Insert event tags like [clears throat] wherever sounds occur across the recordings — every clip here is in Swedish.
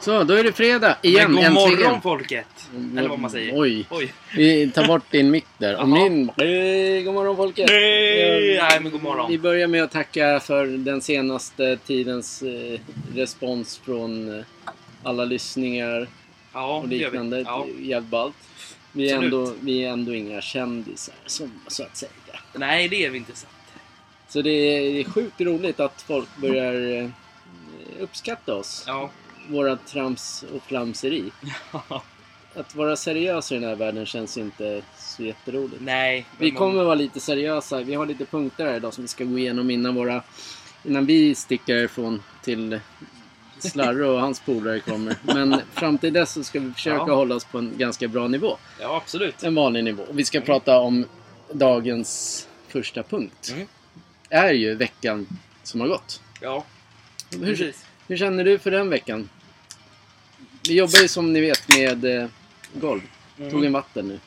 Så, då är det fredag igen. Men god äntligen. morgon folket! Eller vad man säger. Oj. Oj. Vi tar bort din mick där. Jaha. din... Hej, god morgon folket! Nej, Ja, nej men god morgon. Vi börjar med att tacka för den senaste tidens eh, respons från eh, alla lyssningar Ja, och det gör liknande. vi. Ja. Jävligt ballt. Vi är, Absolut. ändå, vi är ändå inga kändisar, som, så att säga. Nej, det är vi inte sant. Så det är, det är sjukt roligt att folk börjar eh, uppskatta oss. Ja. Våra trams och flamseri. [laughs] Att vara seriös i den här världen känns inte så jätteroligt. nej. Vi man- kommer vara lite seriösa. Vi har lite punkter här idag som vi ska gå igenom innan våra... Innan vi sticker härifrån till Slarre och hans polare kommer. [laughs] Men fram till dess så ska vi försöka Ja. hålla oss på en ganska bra nivå. Ja, absolut. En vanlig nivå. Och vi ska prata om dagens första punkt. Mm. Är ju veckan som har gått. Ja, Hur, precis. hur känner du för den veckan? Vi jobbar ju som ni vet med eh, golv. Mm. Tog en vatten nu.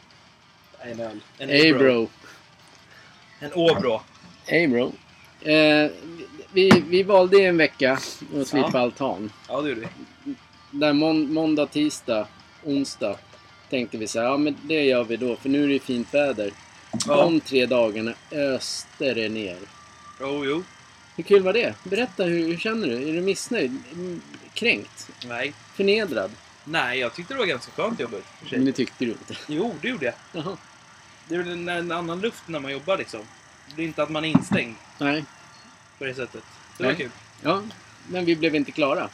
En öl. En Hey Åbro. bro. En Åbro. Hey bro. Eh, vi, vi valde en vecka att slipa Ja. altan. Ja, det gjorde vi. Där mån, måndag, tisdag, onsdag tänkte vi så här, ja men det gör vi då för nu är det ju fint väder. Ja. De tre dagarna öste det ner. Jo, jo. Hur kul var det? Berätta, hur, hur känner du? Är du missnöjd? Mm, Kränkt? Nej. Förnedrad? Nej, jag tyckte det var ganska skönt jobb. i och för sig. Men det tyckte du inte. Jo, det gjorde jag. Jaha. Det är en, en annan luft när man jobbar liksom. Det är inte att man är instängd Nej. på det sättet. Det var Nej. kul. Ja, men vi blev inte klara.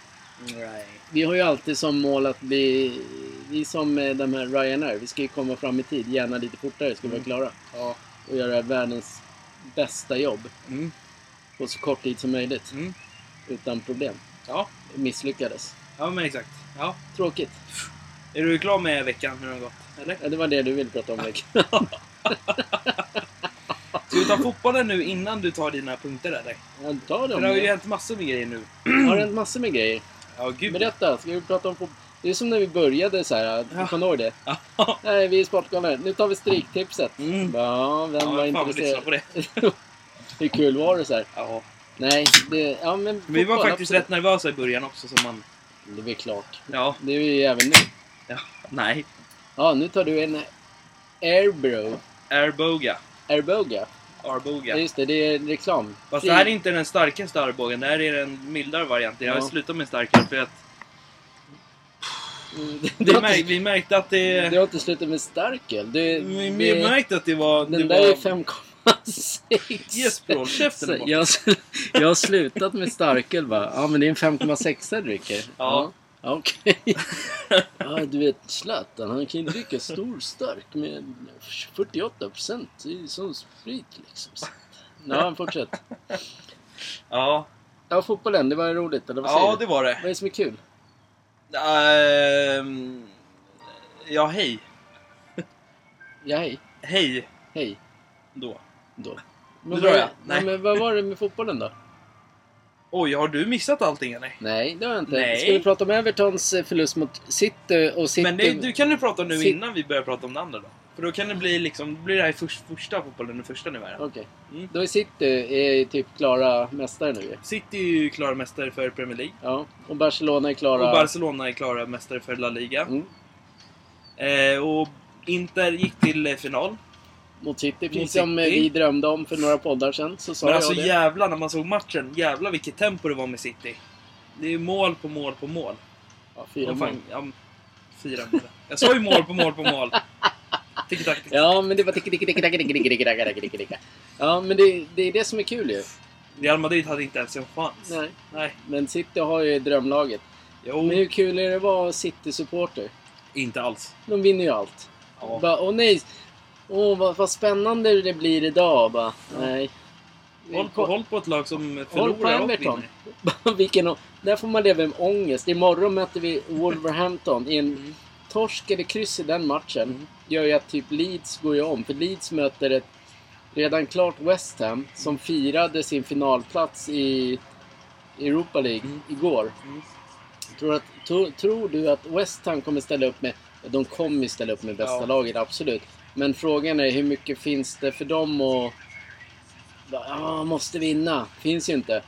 Nej. Vi har ju alltid som mål att bli... Vi som de här Ryanair, vi ska ju komma fram i tid, gärna lite fortare ska vi vara klara. Ja. Och göra världens bästa jobb Mm. på så kort tid som möjligt. Mm. Utan problem. Ja. Misslyckades. ja, men exakt. Ja. Tråkigt. Är du klar med veckan? Hur den gått? Eller? Ja, det var det du ville prata om veckan. [laughs] Ska vi ta fotbollen nu innan du tar dina punkter eller? Ja, ta För dem. det har ju hänt massor med grejer nu. [clears throat] Har det hänt massor med grejer? Ja, gud. Berätta, ska vi prata om fotboll? Det är som när vi började så här. Ja. Kommer du ihåg det? Ja. Nej, vi är Sportgalna. Nu tar vi Stryktipset. Mm. Ja, vem Ja, var intresserad? på det. [laughs] Hur kul var det så här? Ja. Nej, det, ja, men Vi var faktiskt absolut. rätt nervösa i början också som man... Det är väl klart. Ja. Det är vi ju även nu. Ja, nej. Ja, nu tar du en Airbro. Airboga. Airboga? Arboga. Ja, Just det, det är reklam. Fast det här är inte den starkaste Arbogan, det här är den mildare varianten. Jag har slutat med starkare för att... Mm. [laughs] Det mär, vi märkte att det... Du har inte slutat med starköl. Vi märkte att det var... Den det där var... är 5,5. 6. Gäsprål, käften jag, jag har slutat med starköl bara. Ja, men det är en 5,6 jag dricker. Ja. ja. Okej. Okay. Ja, du vet Zlatan, han kan ju dricka stor stark med 48 procent. Det är som sprit liksom. Ja, fortsätt. Ja. Ja, fotbollen. Det var roligt, eller vad säger Ja, det var det. Vad är det som är kul? Uh, ja, hej. Ja, hej. Hej. Hej. Då. Då. Nu Men, drar vad, jag. Nej. Men vad var det med fotbollen då? Oj, har du missat allting eller? Nej, det har jag inte. Nej. Ska vi prata om Evertons eh, förlust mot City och City... Men det, du kan du prata nu Sit- innan vi börjar prata om det andra då. För då kan det bli liksom, då blir det här först, första fotbollen, den första nu. Okej. Mm. Då är City är typ klara mästare nu. City är ju klara mästare för Premier League. Ja. Och Barcelona är klara... Och Barcelona är klara mästare för La Liga. Mm. Eh, och Inter gick till eh, final. Mot City, Mot precis som City. vi drömde om för några poddar sedan. Så sa Men jag alltså det. jävlar när man såg matchen, jävlar vilket tempo det var med City. Det är mål på mål på mål. Ja, fyra mål. ja, fyra mål. Jag sa ju mål på mål på mål. Tick. Ja, men det var ticka ticka ticka ticka ticka ticka ticka ticka ticka ticka Ja, men det, det är det som är kul ju. Real Madrid hade inte ens en chans. Nej. Nej. Men City har ju drömlaget. Jo, Men hur kul är det att vara City-supporter? inte alls. De vinner ju allt. Ja. Bara, åh nej! Åh, vad, vad spännande det blir idag. Bara, nej. Håll på, håll på ett lag som Håll på förlorar Everton. [laughs] Vilken, där får man leva med ångest. Imorgon möter vi Wolverhampton. I en torsk eller kryss i den matchen Mm. gör ju att typ Leeds går ju om. För Leeds möter ett redan klart West Ham som firade sin finalplats i Europa League Mm. igår. Mm. Tror, att, tro, tror du att West Ham kommer ställa upp med... De kommer ju ställa upp med bästa Ja. laget, absolut. Men frågan är hur mycket finns det för dem att... Ja, måste vinna. Finns ju inte.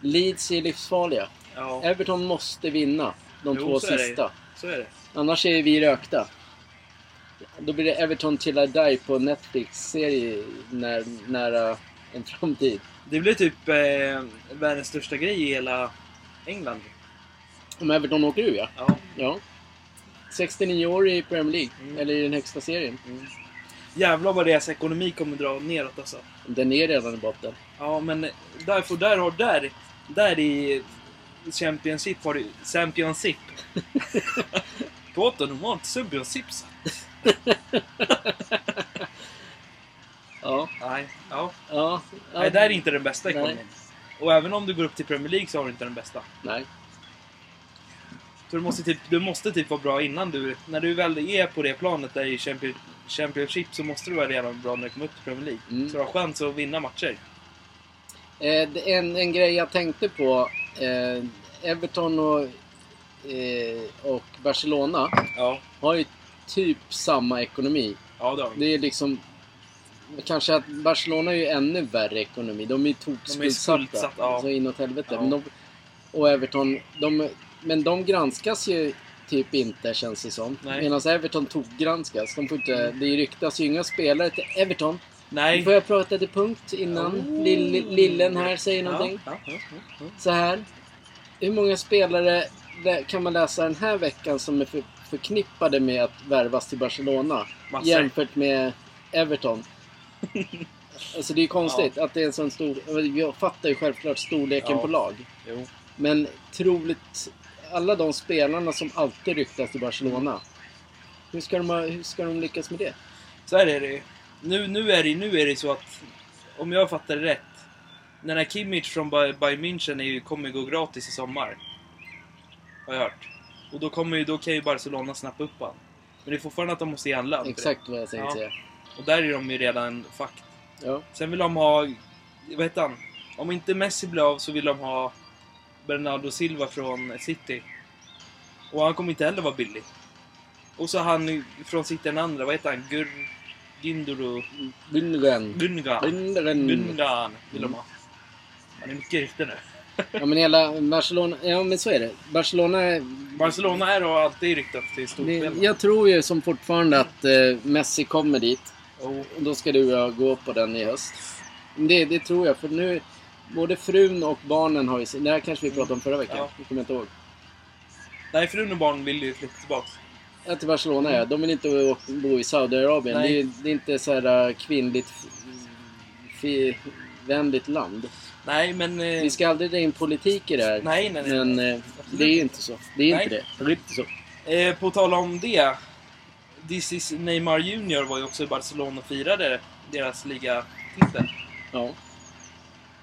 Leeds är livsfarliga. Ja. Everton måste vinna. De Jo, två så är sista. Så är det. Annars är vi rökta. Då blir det Everton Till I Die på Netflix-serie när, nära en framtid. Det blir typ eh, världens största grej i hela England. Om Everton åker ur ja. Ja. ja. 69 år i Premier League. Mm. Eller i den högsta serien. Mm. Jävlar vad deras ekonomi kommer dra neråt alltså. Den är redan i botten. Ja, men där, för där har där, där i Championship har du Championship. [laughs] Pratar normalt Championship. [laughs] Ja. Nej, ja. Ja. Nej, där är inte den bästa Nej. ekonomin. Och även om du går upp till Premier League så har du inte den bästa. Nej. Så du måste typ, du måste typ vara bra innan du... När du väl är på det planet där i Champion, Championship så måste du vara redan bra när du kommer upp till Premier League. Mm. Så du har chans att vinna matcher. Eh, en, en grej jag tänkte på. Eh, Everton och, eh, och Barcelona Ja, har ju typ samma ekonomi. ja det har de. Det är liksom... Kanske att Barcelona är ju ännu värre ekonomi. De är ju tokskuldsatta. skuldsatta, ja. Så inåt helvete. Ja. Men de, och Everton, de, men de granskas ju typ inte känns det som. Medan Everton tokgranskas. De får inte, det ryktas ju inga spelare till Everton. Nej. Får jag prata till punkt innan Oh. Lill, Lillen här säger någonting? Ja, ja, ja. Så här. Hur många spelare kan man läsa den här veckan som är för, förknippade med att värvas till Barcelona? Massor. Jämfört med Everton. [laughs] alltså det är konstigt att det är en sån stor... Jag fattar ju självklart storleken på lag. Jo. Men troligt... Alla de spelarna som alltid ryktas till Barcelona. Hur ska de, hur ska de lyckas med det? Så här är det nu, nu, är det, nu är det så att, om jag fattar det rätt, den här Kimmich från Bay- Bayern München är ju, kommer gå gratis i sommar. Har jag hört. Och då, kommer ju, då kan ju Barcelona snappa upp han. Men det är fortfarande att de måste ge han Exakt vad jag tänkte Ja. säga. Och där är de ju redan fakt. Ja. Sen vill de ha, vad heter han? Om inte Messi blir av så vill de ha Bernardo Silva från City. Och han kommer inte heller vara billig. Och så han från City den andra, vad heter han? Gur... Ginduru... Gundogan. Gundogan. Gundogan. Gundogan vill de ha. Han är mycket rykte nu. Ja men hela Barcelona... Ja men så är det. Barcelona... är- Barcelona är då alltid ryktat till Det, storspel. jag tror ju som fortfarande att eh, Messi kommer dit. Oh, Och då ska du och jag gå på den i höst. Det, det tror jag, för nu... Både frun och barnen har ju... Det här kanske vi pratade om förra veckan. Ja. Det kommer jag inte ihåg. nej, frun och barn vill ju flytta tillbaks. Ja, till Barcelona ja. De vill inte bo i Saudiarabien. Det är, det är inte så här äh, kvinnligt... vänligt land. Nej, men... Eh, Vi ska aldrig dra in politik i det här. nej, nej, nej. Men eh, det är ju inte så. Det är Nej. inte det. Det är inte så. Eh, på tal om det. This is Neymar Junior var ju också i Barcelona och firade deras ligatitel. Ja.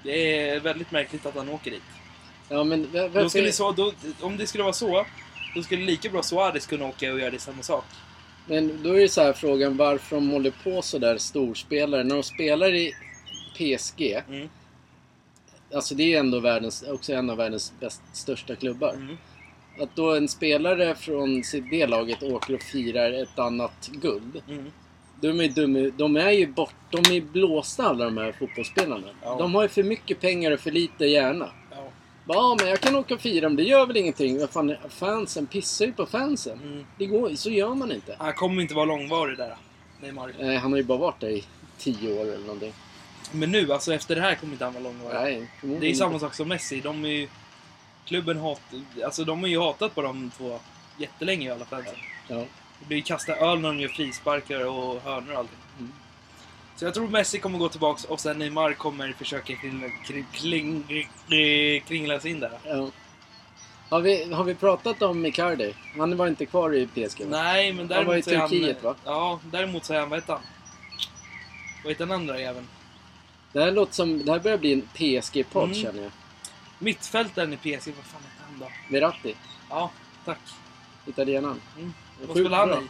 Det är väldigt märkligt att han åker dit. Ja men va- Då varför... skulle så, då, om det skulle vara så, då skulle lika bra Suarez kunna åka och göra det samma sak. Men då är det så här frågan varför de håller på så där storspelare. När de spelar i PSG, Mm. alltså det är ändå världens, också en av världens bäst, största klubbar. Mm. Att då en spelare från det laget åker och firar ett annat guld. Mm. De är, dum, de är ju bort, de är blåsta alla de här fotbollsspelarna. Ja. De har ju för mycket pengar och för lite hjärna. Ja. Ja, men jag kan åka och fira, men det gör väl ingenting. Fan, fansen pissar ju på fansen. Mm. Det går, så gör man inte. Han kommer inte vara långvarig där, Neymar. Nej, han har ju bara varit där i tio år eller någonting. Men nu, alltså efter det här kommer inte han vara långvarig. Nej, Det är förmodligen samma sak som Messi. De är ju... Klubben hat, alltså de har ju hatat på de två jättelänge i alla fall. Ja. Blir kasta öl när de gör frisparkar och hörnor och allting. Mm. Så jag tror Messi kommer gå tillbaks och sen Neymar kommer försöka kringla, kring, kring, kringla sig in där. Ja. Har, vi, har vi pratat om Icardi? Han var inte kvar i PSG va? Nej, men Han var i däremot är han... Turkiet, va? Ja, däremot så är han, vad heter han? Vad heter den andra jäveln? Det här låter som... Det här börjar bli en PSG-podd Mm. känner jag. Mittfältaren i PSG, vad fan heter han då? Verratti, Ja, tack. italienaren. Mm. Vad spelade han bra.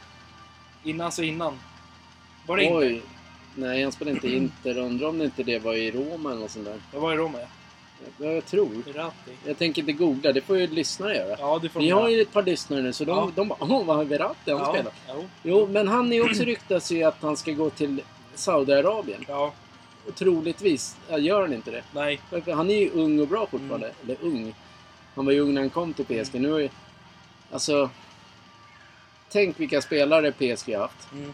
i? Innan, alltså innan? Var det? Oj. Nej, han spelade inte [clears throat] Inter. Undrar om det inte det var i Roma eller något sånt där. Det var i Roma, ja. Ja, jag tror. Verratti. Jag tänker inte googla, det får ju lyssnare göra. Ja, det får Vi de har ju ett par lyssnare nu så de, Ja. de bara Åh, vad har Verratti han ja, spelar? Jo. Jo, men han är också [clears throat] ryktas ju att han ska gå till Saudiarabien. Ja, Och troligtvis gör han inte det. nej. För Han är ju ung och bra fortfarande. Mm. Eller ung. Han var ju ung när han kom till PSG. Nu är, Alltså... Tänk vilka spelare PSG har haft. Mm.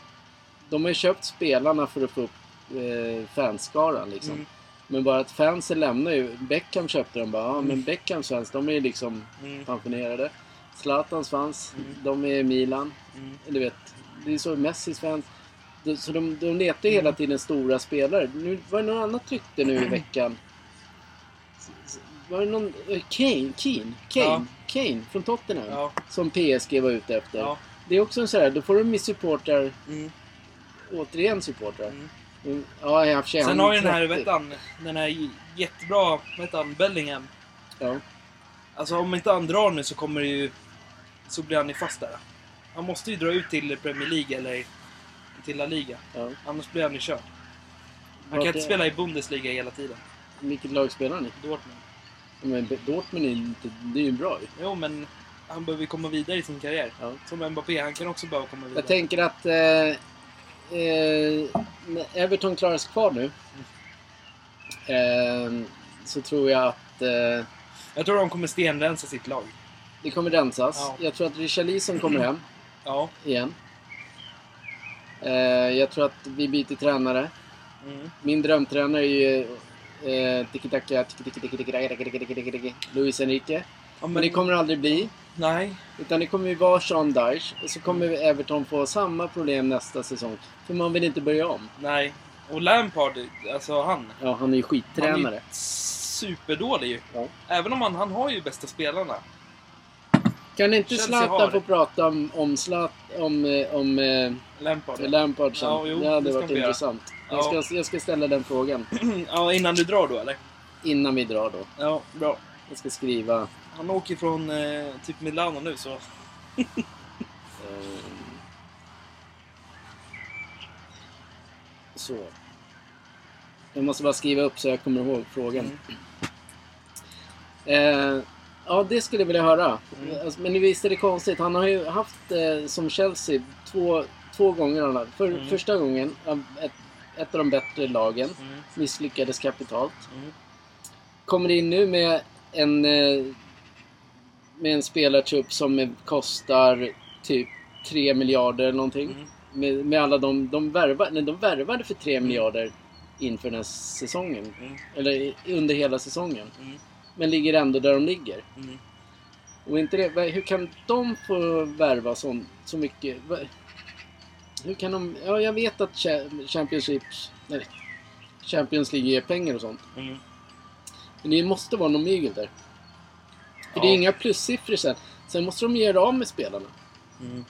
De har köpt spelarna för att få upp eh, fanskaran liksom. Mm. Men bara att fansen lämnar ju. Beckham köpte dem bara. Ja, men Beckhams fans, de är ju liksom Mm. pensionerade. Zlatans fans, Mm. de är i Milan. Mm. Du vet, det är så Messis fans. De- Så de, de letar hela tiden stora spelare. Nu var det något annat rykte nu i [clears throat] veckan. Var det någon... eh, Kane? Kane? Kane? Ja. Kane från Tottenham. Ja. Som PSG var ute efter. Ja. Det är också en sån här, då får de ju supportrar, Mm. återigen supportrar. Mm. Mm. Ja, jag har Sen han har ju den här, 30. vet han, den här jättebra, heter han, Bellingham. Ja. Alltså om inte han drar nu så kommer det ju... Så blir han ju fast där. Han måste ju dra ut till Premier League eller till La Liga. ja. Annars blir han ju körd. Han Vart kan inte spela i Bundesliga hela tiden. Vilket lag spelar han i? Dortmund. Men Dortmund är ju inte, det är ju bra ju. Jo, men han behöver komma vidare i sin karriär. Ja. Som Mbappé, han kan också behöva komma vidare. Jag tänker att eh, eh, när Everton klarar sig kvar nu. Eh, så tror jag att eh, Jag tror de kommer stenrensa sitt lag. det kommer rensas. Ja. Jag tror att Richarlison kommer hem Ja. igen. Eh, jag tror att vi byter tränare. Mm. Min drömtränare är ju eh, tiki-taka, tiki-tiki-tiki-tiki-tiki-tiki-tiki-tiki, Luis Enrique. Ja, Men det kommer aldrig bli. Nej. Utan det kommer ju vara Sean Dyche. Och så kommer Everton få samma problem nästa säsong. För man vill inte börja om. Nej. Och Lampard, alltså han. Ja, han är ju Han är skittränare. ju superdålig ju. Ja. Även om han, han har ju bästa spelarna. Kan inte Chelsea Zlatan få prata om, om, Zlat, om, eh, om eh, Lampard. Lampard sen? Ja, jo, det hade det varit intressant. Ja. Jag, ska, jag ska ställa den frågan [clears throat] ja, innan du drar då eller? innan vi drar då. Ja, bra. Jag ska skriva... Han åker från eh, typ Milano nu så. Eh, så. Jag måste bara skriva upp så jag kommer ihåg frågan. Mm. Eh, ja, det skulle jag vilja höra. Mm. Alltså, men visst är det konstigt. Han har ju haft eh, som Chelsea två, två gånger. han För, Mm. Första gången, ett, ett av de bättre lagen. Mm. Misslyckades kapitalt. Mm. Kommer in nu med en, eh, med en spelartrupp som kostar typ 3 miljarder eller någonting. Mm. Med, med alla de, de, värvade, nej, de värvade för 3 miljarder inför den här säsongen. Mm. Eller under hela säsongen. Mm. Men ligger ändå där de ligger. Mm. Och inte det, hur kan de få värva så, så mycket? Hur kan de... Ja, jag vet att Cha- Championship... Nej, Champions League ger pengar och sånt. Mm. Men det måste vara någon mygel där. För det är inga plussiffror sen. Sen måste de göra av med spelarna. Mm.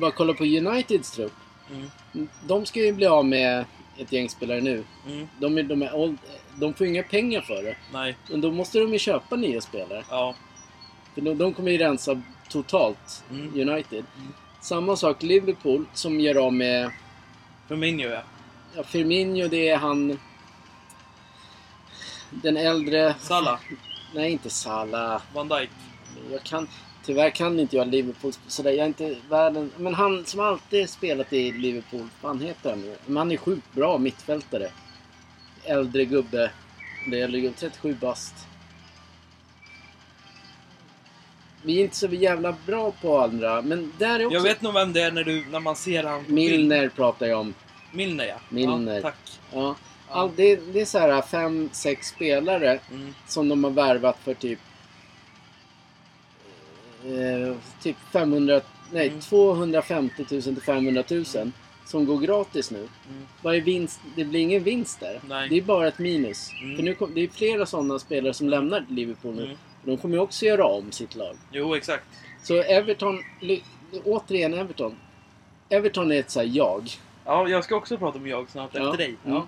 Bara kolla på Uniteds trupp. Mm. De ska ju bli av med ett gäng spelare nu. Mm. De, är, de, är, old- de får inga pengar för det. Nej. Men då måste de ju köpa nya spelare. Ja. För de, de kommer ju rensa totalt, Mm. United. Samma sak Liverpool som gör av med Firmino ja. ja, Firmino, det är han... Den äldre... Salah. Nej, inte Salah. Van Dijk. Jag kan... Tyvärr kan inte jag Liverpool sådär. Jag är inte världen... Men han som alltid spelat i Liverpool, vad heter han nu? Men han är sjukt bra mittfältare. Äldre gubbe. Det är 37 bast. Vi är inte så jävla bra på andra, men där är också... Jag vet nog vem det är när, du, när man ser han. Milner pratar jag om. Milner ja. Milner. Ja, tack. Ja. All, det, det är så här fem, sex spelare Mm. som de har värvat för typ... Eh, typ 500... Nej, Mm. 250 000 till 500 000. Som går gratis nu. Mm. Vad är vinst? Det blir ingen vinst där. Nej. Det är bara ett minus. Mm. För nu kom, det är flera sådana spelare som lämnar Liverpool nu. Mm. De kommer ju också göra om sitt lag. Jo, exakt. Så Everton... Återigen Everton. Everton är ett så här jag. Ja, jag ska också prata om jag snart Ja. efter dig. Mm. Ja.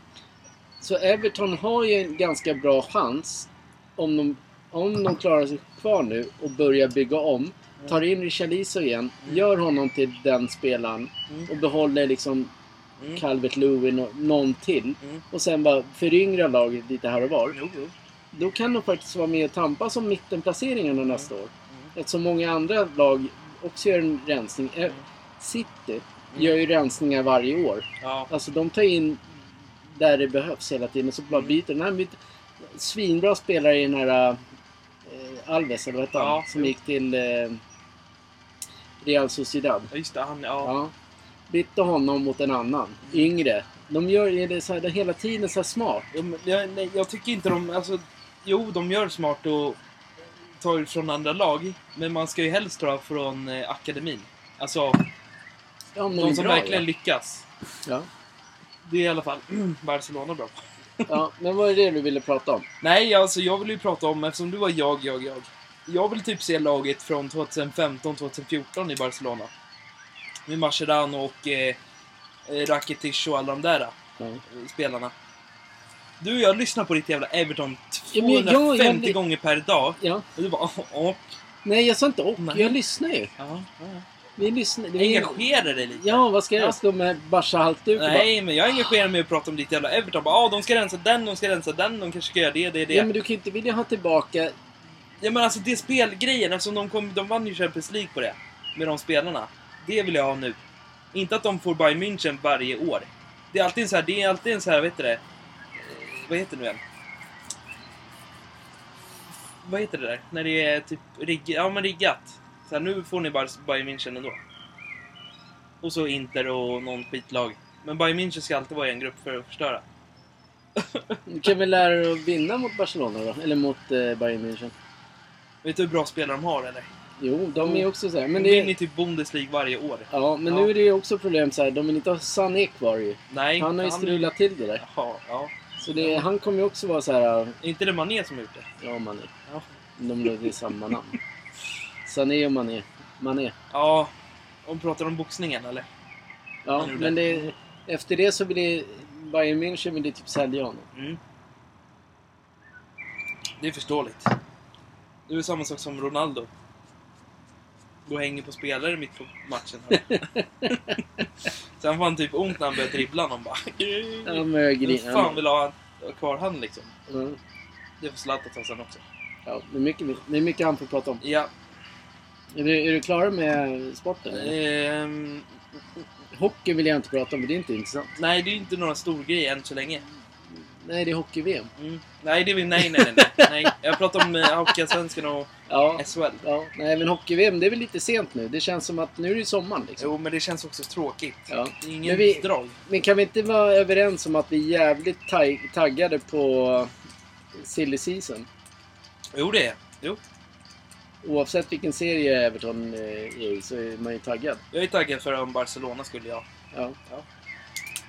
Så Everton har ju en ganska bra chans om de, om de klarar sig kvar nu och börjar bygga om. Tar in Richarlison igen, Mm. gör honom till den spelaren Mm. och behåller liksom Mm. Calvert Lewin och någon till. Mm. Och sen bara föryngra laget lite här och var. Jo, jo. Då kan de faktiskt vara med och tampas om mittenplaceringarna nästa år. Mm. Eftersom många andra lag också gör en rensning. Eh, Mm. City gör ju rensningar varje år. Ja. Alltså de tar in där det behövs hela tiden. Så bara Mm. byter. Den här svinbra spelare i den här... Eh, Alves, eller vad hette han? Ja, som jo. gick till eh, Real Sociedad. Ja, just det. Han, ja. Ja. Bytte honom mot en annan, yngre. De gör det så här, hela tiden så smart. Ja, men jag, nej, jag tycker inte de... Alltså, jo, de gör smart och tar från andra lag. Men man ska ju helst ta från eh, akademin. Alltså, Ja, de är som bra, verkligen lyckas. ja. Det är i alla fall [clears throat] Barcelona bra på. Ja. ja, men vad är det du ville prata om? Nej, alltså jag vill ju prata om, eftersom du var jag, jag, jag. Jag vill typ se laget från 2015-2014 i Barcelona. Med Mascherano och eh, eh, Rakitic och alla de där Ja. eh, spelarna. Du, jag lyssnar på ditt jävla Everton Ja, men 250 jag- jag- gånger per dag. ja. Och du bara, åh. Nej, jag sa inte och. Jag lyssnar ju. Ja, ja. Vi lyssnar. Vi... Engagera dig lite. Ja, vad ska jag? Ja. Stå med Barca-halsduk och bara... Nej, men jag engagerar mig och pratar om ditt jävla Everton. Bara, ah, de ska rensa den, de ska rensa den, de kanske ska göra det, det, det. Ja, men du kan ju inte vilja ha tillbaka... Ja men alltså det spelgrejen, eftersom de, kom, de vann ju Champions League på det. Med de spelarna. Det vill jag ha nu. Inte att de får Bayern München varje år. Det är alltid en så här, det är alltid en så här, vad heter det? Eh, Vad heter det nu igen? Vad heter det där? När det är typ rigg, ja men riggat. Så här, nu får ni bara Bayern München ändå. Och så Inter och någon skitlag. Men Bayern München ska alltid vara i en grupp för att förstöra. Du [laughs] kan väl lära dig att vinna mot Barcelona då? Eller mot eh, Bayern München? Vet du hur bra spelare de har eller? Jo, de är också så här. Men de det... vinner typ Bundesliga varje år. Ja, men nu är det ju också problem så här. De vill inte ha Sané kvar ju. Nej, Han har ju strulat till det där. Jaha, ja. Så det, han kommer ju också vara så här... Är inte det Mané som har gjort det? Ja, Mané. Ja. De det är samma namn. [laughs] Sané och Mané. Mané. Ja. Vi pratar om boxningen eller? Ja, men det. efter det så vill det... Bayern München vill det typ sälja honom. Mm. Det är förståeligt. Det är samma sak som Ronaldo. Gå och hänger på spelare mitt på matchen. [laughs] Sen får han typ ont när han börjar dribbla någon bara. Vem fan vill ha kvar han liksom? Ja, Det får Zlatan ta sen också. ja, det, är mycket, det är mycket han får prata om. Ja. Är du, är du klar med sporten? Ehm, Hockey vill jag inte prata om, det är inte intressant. nej, det är inte några stor grej än så länge. Nej, det är hockey-VM. Mm. Nej, det vill, nej, nej, nej, nej. [laughs] Jag pratar om eh, Hockeyallsvenskan och Ja, SHL. ja. Nej, men hockey-VM, det är väl lite sent nu. Det känns som att nu är det sommaren liksom. Jo, men det känns också tråkigt. Ja. Ingen Men vi- drag. Men kan vi inte vara överens om att vi är jävligt tag- taggade på silly season? Jo, det är Jo. Oavsett vilken serie Everton eh, är i så är man ju taggad. Jag är taggad för om Barcelona skulle jag. Ja. Ja.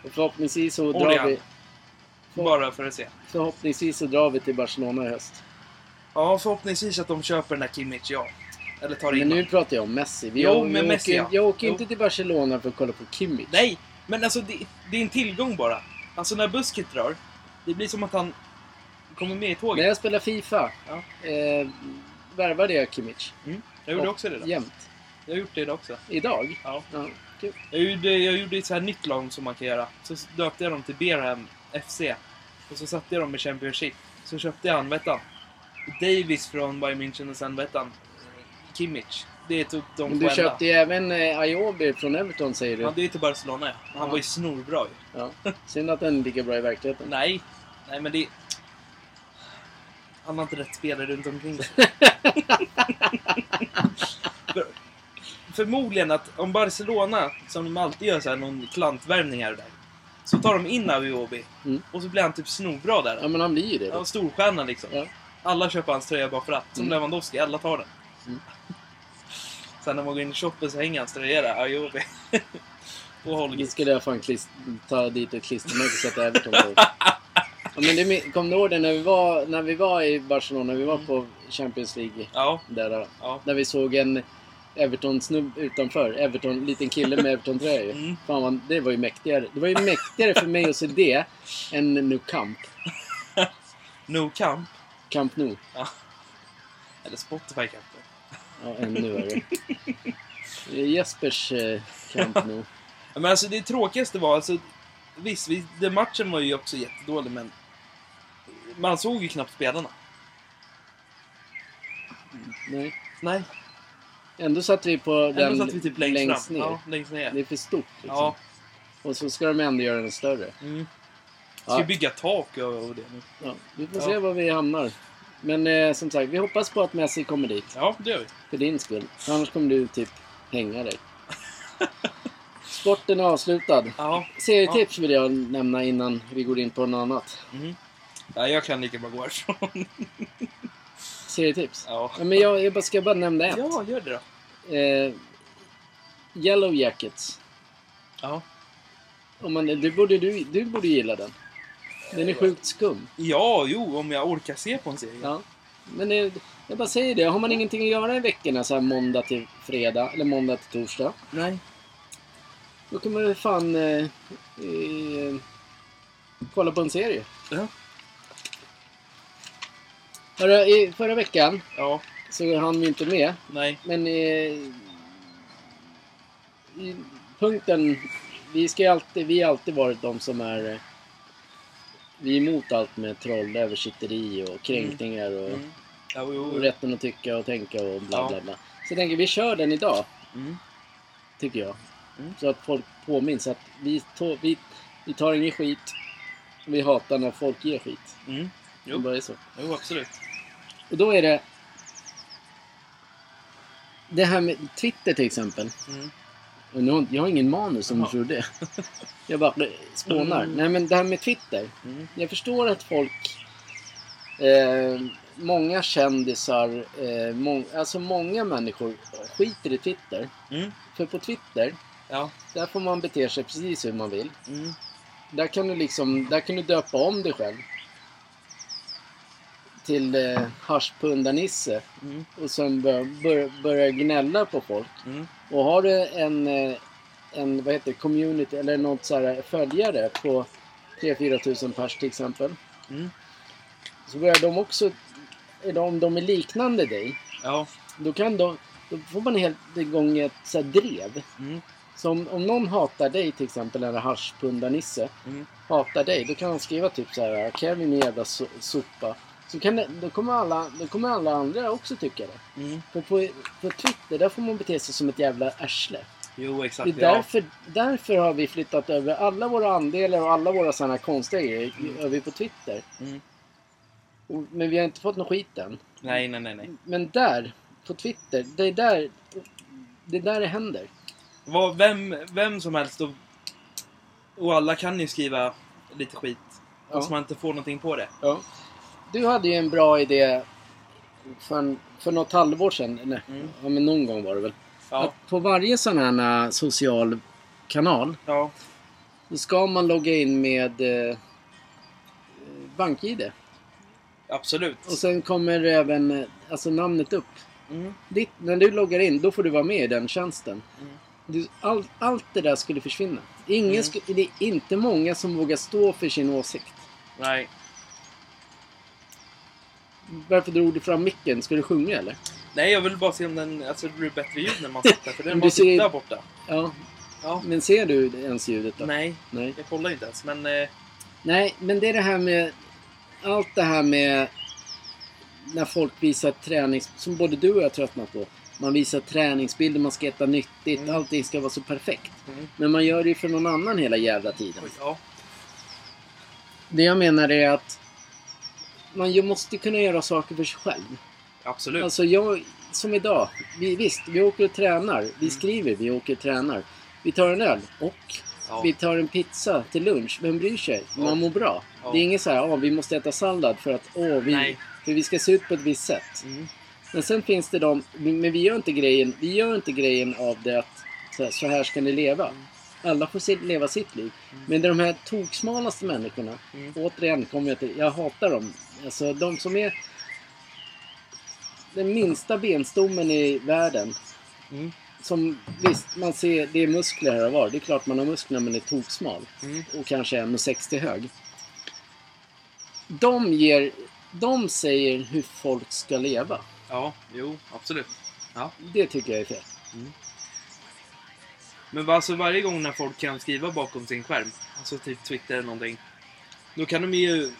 Och förhoppningsvis så Och drar vi... För, Bara för att se. förhoppningsvis så drar vi till Barcelona i höst. Ja, förhoppningsvis att de köper den här Kimmich, ja. Eller tar in Men nu pratar jag om Messi. Vi, Jo, jag, men Messi, åker, ja. jag åker Jo. inte till Barcelona för att kolla på Kimmich. Nej! Men alltså, det, det är en tillgång bara. Alltså, när Busket drar, det blir som att han kommer med i När tåget. jag spelar Fifa Ja. eh, värvade jag Kimmich. Mm. Jag gjorde också det då. Jämt. Jag har gjort det idag också. Idag? Ja. Ja, kul. Jag gjorde, jag gjorde ett så här nytt lag som man kan göra. Så döpte jag dem till Berham FC. Och så satte jag dem i Championship. Så köpte jag han, vet han? Davis från Bayern München och sen, vet han? Kimmich. Det tog de Men du själva. köpte ju även eh, Ayobi från Everton säger du. Ja, det är till Barcelona ja. Han Ja. var ju snorbra ju. Ja. Synd att den ligger bra i verkligheten. Nej. Nej, men det... Han har inte rätt spelare runt omkring sig. [laughs] För, förmodligen att om Barcelona, som de alltid gör så här, någon klantvärvning här och där. Så tar de in Aviobi. Mm. Och så blir han typ snorbra där. Ja men han blir ju det. Ja, storstjärna liksom. Ja. Alla köper hans tröja bara för att. Som Mm. Lewandowski, alla tar den. Mm. [laughs] Sen när man går in i shoppen så hänger hans tröja där, Ayobi. och Nu Holger. skulle jag fan ta dit och klistermärke och sätta Everton på. Ja, men det, min- kom du ihåg det när vi, var, när vi var i Barcelona? När vi var på Champions League. Ja, Där, ja. där vi såg en Everton-snubb utanför. Everton, liten kille med Everton-tröja. Mm. Fan vad, det var ju mäktigare. Det var ju mäktigare för mig att se det än Nu Camp. No Camp. Camp Nou. Eller Spotify kanske. Ja, ännu värre. Jespers eh, Camp Nou. [laughs] Ja, Men alltså det tråkigaste var alltså... Visst, vi, den matchen var ju också jättedålig men... Man såg ju knappt spelarna. Nej. Nej, Ändå satt vi på ändå den satt vi typ längst, längst fram. ner. Ja, längst ner. Det är för stort liksom. Ja. Och så ska de ändå göra den större. Mm. Ska Ja. bygga tak och, det nu? Ja, vi får Ja. se var vi hamnar. Men eh, som sagt, vi hoppas på att Messi kommer dit. Ja, det gör vi. För din skull. För annars kommer du typ hänga dig. [laughs] Sporten är avslutad. Ja. Serietips vill jag nämna innan vi går in på något annat. Mm. Ja jag kan lika bra gå härifrån. [laughs] Serietips? Ja. Ja, men jag, jag bara- ska bara nämna ett. Ja, gör det då. Eh, Yellow Jackets. Ja. Om man, du, borde, du, du borde gilla den. Den är sjukt skum. Ja, jo, om jag orkar se på en serie. Ja. Men det, jag bara säger det, har man ingenting att göra i veckorna så här måndag till fredag, eller måndag till torsdag. Nej. Då kan man väl fan eh, eh, kolla på en serie. Ja. Hörru, i förra veckan Ja. så hann vi inte med. Nej. Men eh, i punkten, vi ska ju alltid, vi har alltid varit de som är eh, vi är emot allt med troll, översitteri och kränkningar och, Mm. Ja, jo, och jo. rätten att tycka och tänka och bla Ja. bla bla. Så jag tänker vi kör den idag, Mm. tycker jag. Mm. Så att folk påminns att vi, to, vi, vi tar ingen skit. Vi hatar när folk ger skit. Mm. Det Jo. bara är så. jo, absolut. Och då är det... Det här med Twitter till exempel. Mm. Och nu, jag har ingen manus som du Jaha. trodde. [laughs] Jag bara spånar. Mm. Nej men det här med Twitter. Mm. Jag förstår att folk... Eh, många kändisar, eh, mång, alltså många människor skiter i Twitter. Mm. För på Twitter, Ja. där får man bete sig precis hur man vill. Mm. Där kan du liksom, där kan du döpa om dig själv. Till eh, haschpundar-Nisse. Mm. Och sen bör, bör, börja gnälla på folk. Mm. Och har du en, eh, en vad heter community eller något så här följare på 3-4 tusen pers till exempel. Mm. Så börjar de också, är om de är liknande dig, Ja. då kan de, då får man helt igång ett så här drev. Mm. Så om, om någon hatar dig till exempel, eller haschpundar-Nisse, Mm. hatar dig, då kan han skriva typ så här Kevin din jävla so- sopa. Så kan det, då, kommer alla, då kommer alla andra också tycka det. Mm. För på, på Twitter, där får man bete sig som ett jävla arsle. Jo, Det exakt. är därför, därför har vi flyttat över alla våra andelar och alla våra sådana konstiga grejer över på Twitter. Ja. Mm. Och, men vi har inte fått någon skit än. Nej, nej, nej, nej. Men där, på Twitter, det är där det, är där det händer. Vad, vem, vem som helst och, och alla kan ju skriva lite skit. Ja. Fast man inte får någonting på det. Ja. Du hade ju en bra idé för, en, för något halvår sedan. Nej, Mm. ja, men någon gång var det väl. Ja. Att på varje sån här social kanal Ja. då ska man logga in med eh, BankID. Absolut. Och sen kommer även eh, alltså namnet upp. Mm. Ditt, när du loggar in, då får du vara med i den tjänsten. Mm. Du, all, allt det där skulle försvinna. Ingen Mm. sku, det är inte många som vågar stå för sin åsikt. Nej. Varför drog du fram micken? Ska du sjunga eller? Nej, jag vill bara se om den... Alltså, det blir bättre ljud när man [laughs] sitter. För den du ser- där borta. Ja, Ja. men ser du ens ljudet då? Nej, Nej. jag kollar inte ens. Men... Eh, Nej, men det är det här med... Allt det här med... När folk visar tränings... Som både du och jag har tröttnat på. Man visar träningsbilder, man ska äta nyttigt, Mm. allting ska vara så perfekt. mm. Men man gör det ju för någon annan hela jävla tiden. Oj, ja. Det jag menar är att man måste kunna göra saker för sig själv. Absolut. Alltså jag, som idag. Vi, visst, vi åker och tränar. Vi Mm. skriver, vi åker och tränar. Vi tar en öl och ja. vi tar en pizza till lunch. Vem bryr sig? Man Ja. mår bra. Ja. Det är inget så här, åh, vi måste äta sallad för att, åh, vi, Nej. för vi ska se ut på ett visst sätt. Mm. Men sen finns det de, men vi gör inte grejen, vi gör inte grejen av det att så här, så här ska ni leva. Alla får leva sitt liv. Mm. Men det är de här toksmalaste människorna, Mm. återigen kommer jag till, jag hatar dem. Alltså de som är den minsta benstommen i världen. Mm. Som visst, man ser, det är muskler här och var. Det är klart man har muskler man är toksmal. Mm. Och kanske 1,60 hög. De ger, de säger hur folk ska leva. Ja, jo, absolut. Ja. Det tycker jag är fel. Men alltså varje gång när folk kan skriva bakom sin skärm, alltså typ Twitter eller någonting, då kan de ju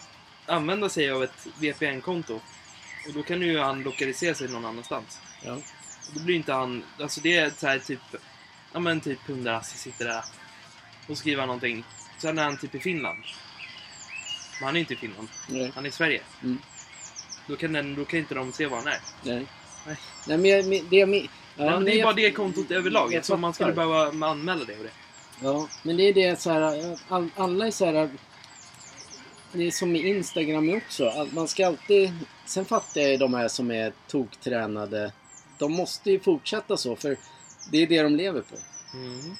använda sig av ett VPN-konto. Och då kan ju han lokalisera sig någon annanstans. Ja. Och då blir inte han, alltså det är så här typ, ja men typ Hundarasse sitter där och skriver någonting. Sen är han typ i Finland. Men han är inte i Finland, Nej. han är i Sverige. Mm. Då kan, den, då kan inte de se vad han är. Nej. Nej. Nej, men jag, det jag ja, Nej, men det är bara det kontot överlag. Så man skulle behöva anmäla det och det. Ja, men det är det så här, all, alla är så här... Det är som med Instagram också. all- Man ska alltid... Sen fattar jag ju de här som är toktränade. De måste ju fortsätta så för det är det de lever på. Mm.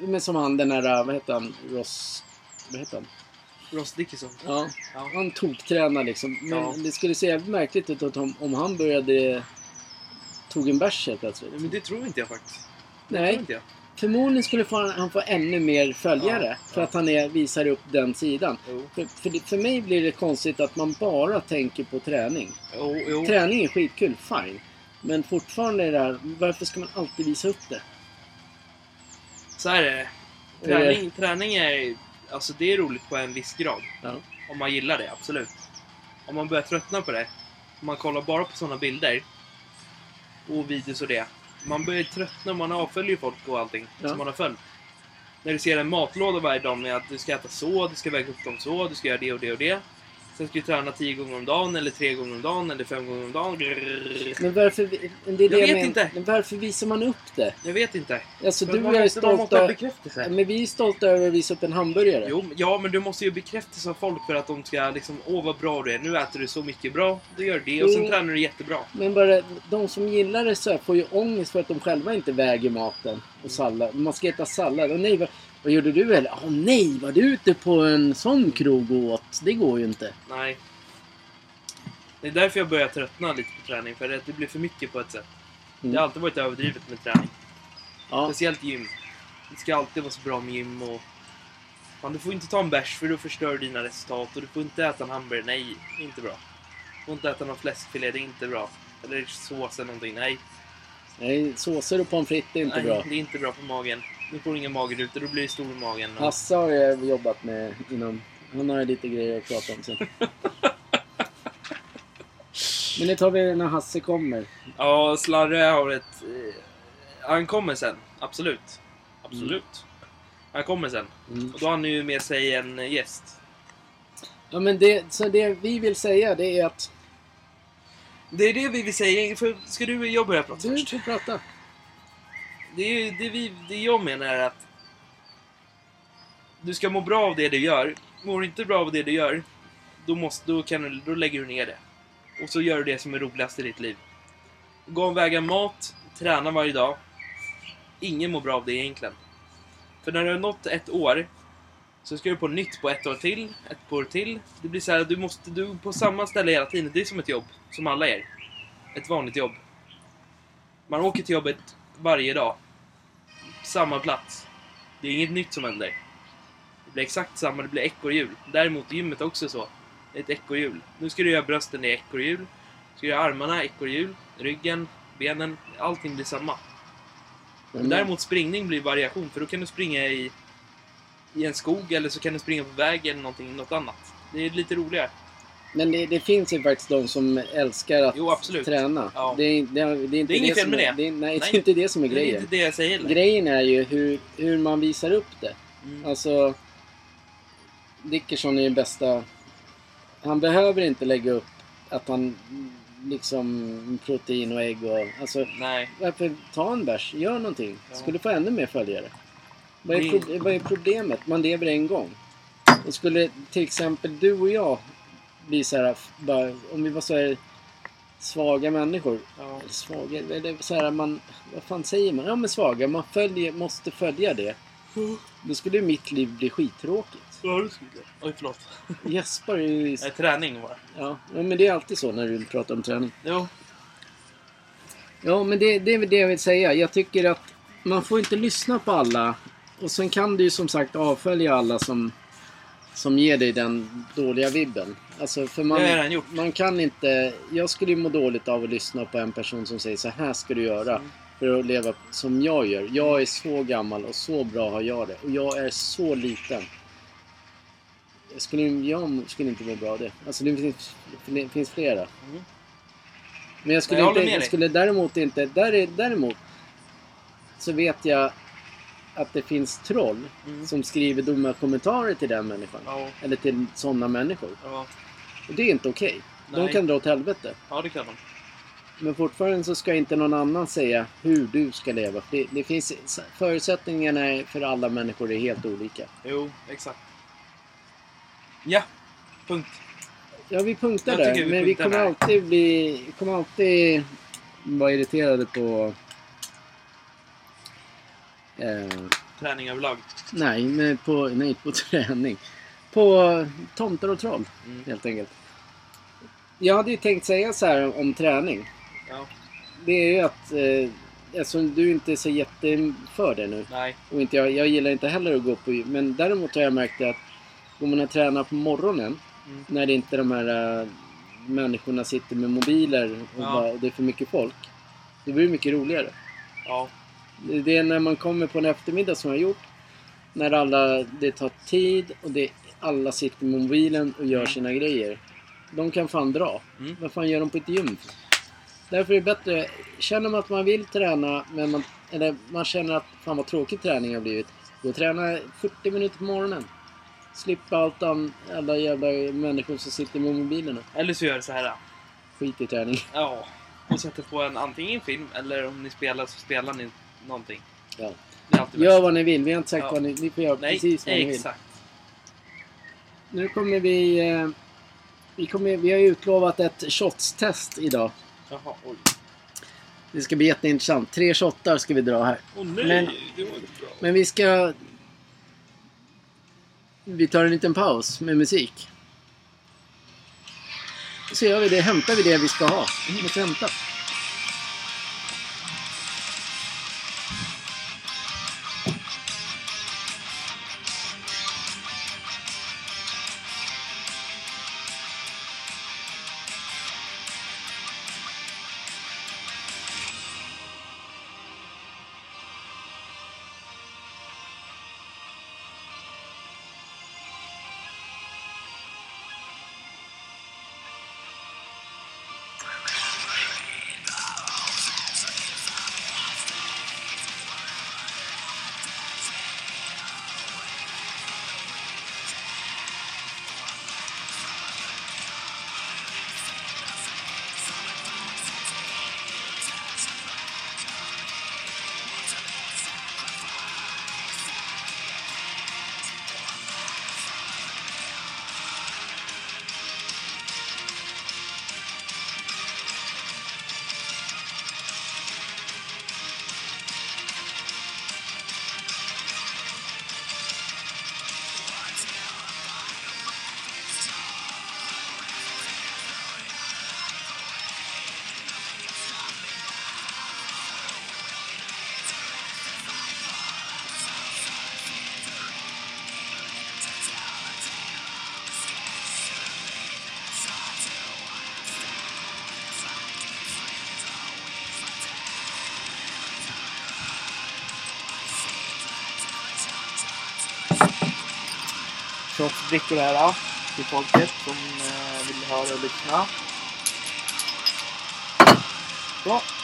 Men som han den här, vad heter han? Ross... Vad heter han? Ross Dickinson. Ja, Ja. han toktränar liksom. Men Ja. det skulle se jävligt märkligt ut om, om han började... Tog en bärs helt plötsligt. Men det tror inte jag faktiskt. Det Nej. tror inte jag. Förmodligen skulle han, få ännu mer följare. Ja, För ja. att han är, visar upp den sidan. För, för, det- för mig blir det konstigt att man bara tänker på träning. Jo, jo. Träning är skitkul, fine. Men fortfarande är det här, varför ska man alltid visa upp det? Så här är det. Träning, träning är... Alltså det är roligt på en viss grad. Ja. Om man gillar det, absolut. Om man börjar tröttna på det. Om man kollar bara på sådana bilder. Och videos och det. Man börjar tröttna, man avföljer folk och allting Ja. som man har följt. När du ser en matlåda varje dag med att du ska äta så, du ska väga upp dem så, du ska göra det och det och det. Sen ska du träna tio gånger om dagen, eller tre gånger om dagen, eller fem gånger om dagen. Men varför, det är det Jag vet men- inte. Men varför visar man upp det? Jag vet inte. Alltså du och jag är stolta... Men vi är stolta över att visa upp en hamburgare. Jo, ja, men du måste ju bekräftas av folk för att de ska liksom, åh vad bra du är, nu äter du så mycket bra, då gör du det och sen mm. tränar du jättebra. Men bara de som gillar det så här får ju ångest för att de själva inte väger maten och sallad. Man ska äta sallad. Och nej, vad, gjorde du? Eller, åh nej, var du ute på en sån krog och åt? Det går ju inte. Nej. Det är därför jag börjar tröttna lite på träning, för att det blir för mycket på ett sätt. Mm. Det har alltid varit överdrivet med träning. Ja, Speciellt gym. Det ska alltid vara så bra med gym och... Fan, du får inte ta en bärs för då förstör du dina resultat och du får inte äta en hamburgare. Nej, inte bra. Du får inte äta någon fläskfilé, det är inte bra. Eller sås eller någonting. Nej, nej, såser och pommes frites är inte nej bra. det är inte bra för magen. Nu får du ingen magrutor, då blir det stor i magen. Och... Hasse har jag jobbat med inom... Han har ju lite grejer att prata om sen. [laughs] Men det tar vi när Hasse kommer. Ja, Slarre har ett... Eh, han kommer sen. Absolut. Absolut. Han kommer sen. Mm. Och då har han ju med sig en gäst. Ja men det, så det vi vill säga det är att... Det är det vi vill säga. För ska du jag börja prata Du först? får prata. Det, är, ju- det, vi, det jag menar är att du ska må bra av det du gör. Mår du inte bra av det du gör, då, måste, då, kan, då lägger du ner det. Och så gör du det som är roligast i ditt liv. Gå och väga mat, träna varje dag. Ingen mår bra av det egentligen. För när du har nått ett år, så ska du på nytt på ett år till, ett år till. Det blir så här, du måste, du är på samma ställe hela tiden. Det är som ett jobb, som alla är. Ett vanligt jobb. Man åker till jobbet varje dag. Samma plats. Det är inget nytt som händer. Det blir exakt samma, det blir ekorrhjul. Däremot gymmet är också så. Det är ett ekorrhjul. Nu ska du göra brösten, är ekorrhjul. Du ska göra armarna, ekorrhjul. Ryggen, benen, allting blir samma. Men däremot springning blir variation, för då kan du springa i, i en skog eller så kan du springa på väg eller någonting, något annat. Det är lite roligare. Men det, det finns ju faktiskt de som älskar att Jo, träna. Ja. Det, är, det, är- det är inte Det är inget fel med det. är, nej, [laughs] det Nej. är inte det som är Det är grejen. inte det jag säger heller. Grejen är ju hur, hur man visar upp det. Mm. Alltså... Dickerson är ju bästa... Han behöver inte lägga upp att han liksom protein och ägg och... Alltså, Nej. varför ta en bärs? Gör någonting. Ja. Skulle få ännu mer följare. Vad är, pro- vad är problemet? Man lever en gång. Och skulle till exempel du och jag bli så här, bara, om vi var så här svaga människor. Ja. Svaga, eller så här man, vad fan säger man? Ja men svaga, man följer, måste följa det. Då skulle ju mitt liv bli skittråkigt. Ja, det skulle jag. Oj, förlåt. [laughs] Gäspar är ju... Nej, träning bara. Ja, ja, men det är alltid så när du pratar om träning. Jo. Ja, men det, det är väl det jag vill säga. Jag tycker att man får inte lyssna på alla. Och sen kan du ju som sagt avfölja alla som, som ger dig den dåliga vibben. Alltså, för man, Det har jag redan gjort. man kan inte... Jag skulle ju må dåligt av att lyssna på en person som säger så här ska du göra. Mm. För att leva som jag gör. Jag är så gammal och så bra har jag det. Och jag är så liten. Jag skulle, jag skulle inte må bra av det. Alltså det finns, det finns flera. Mm. Men jag skulle, Jag inte, jag skulle däremot inte... Där är, däremot så vet jag att det finns troll Mm. som skriver dumma kommentarer till den människan. Ja. Eller till sådana människor. Ja. Och det är inte okej. De Nej. kan dra åt helvete. Ja, det kan de. Men fortfarande så ska inte någon annan säga hur du ska leva. Det, det finns, förutsättningarna för alla människor är helt olika. Jo, exakt. Ja, punkt. Ja, vi punktar där. vi men vi kommer där. alltid bli... Kommer alltid vara irriterade på... Eh, Träning överlag. nej, men på, nej, på [laughs] träning. På tomtar och troll, Mm. helt enkelt. Jag hade ju tänkt säga så här om träning. Ja, Det är ju att... Eh, eftersom du inte är så jätte för det nu. nej. Och inte jag, jag gillar inte heller att gå på gym. Men däremot har jag märkt att går man och tränar på morgonen Mm. när det inte de här äh, människorna sitter med mobiler och, Ja. bara, och det är för mycket folk. Det blir mycket roligare. Ja, Det är när man kommer på en eftermiddag som jag har gjort. När alla, det tar tid och det, alla sitter med mobilen och gör Mm. sina grejer. De kan fan dra. Mm. Vad fan gör de på ett gym? Därför är det bättre, känner man att man vill träna men man, eller man känner att fan vad tråkig träning har blivit. Då träna 40 minuter på morgonen. Slippa allt an, alla jävla människor som sitter med mobilerna. eller så gör det så här. Skit i träning. Ja, och sätter på en antingen en film eller om ni spelar så spelar ni någonting. Ja. Gör vad ni vill, vi har inte sagt Ja. vad ni, ni får göra Nej, precis vad ni vill. exakt. Nu kommer vi... Eh, vi, kommer, vi har ju utlovat ett shotstest idag. Jaha, oj. Det ska bli jätteintressant. Tre shottar ska vi dra här. Åh nej, Men- det var inte bra. Men vi ska... Vi tar en liten paus med musik. Så gör vi det. Hämtar vi det vi ska ha. Vi måste hämta. Shotsbrickor här då, till folket som eh, vill höra och lyssna. Så.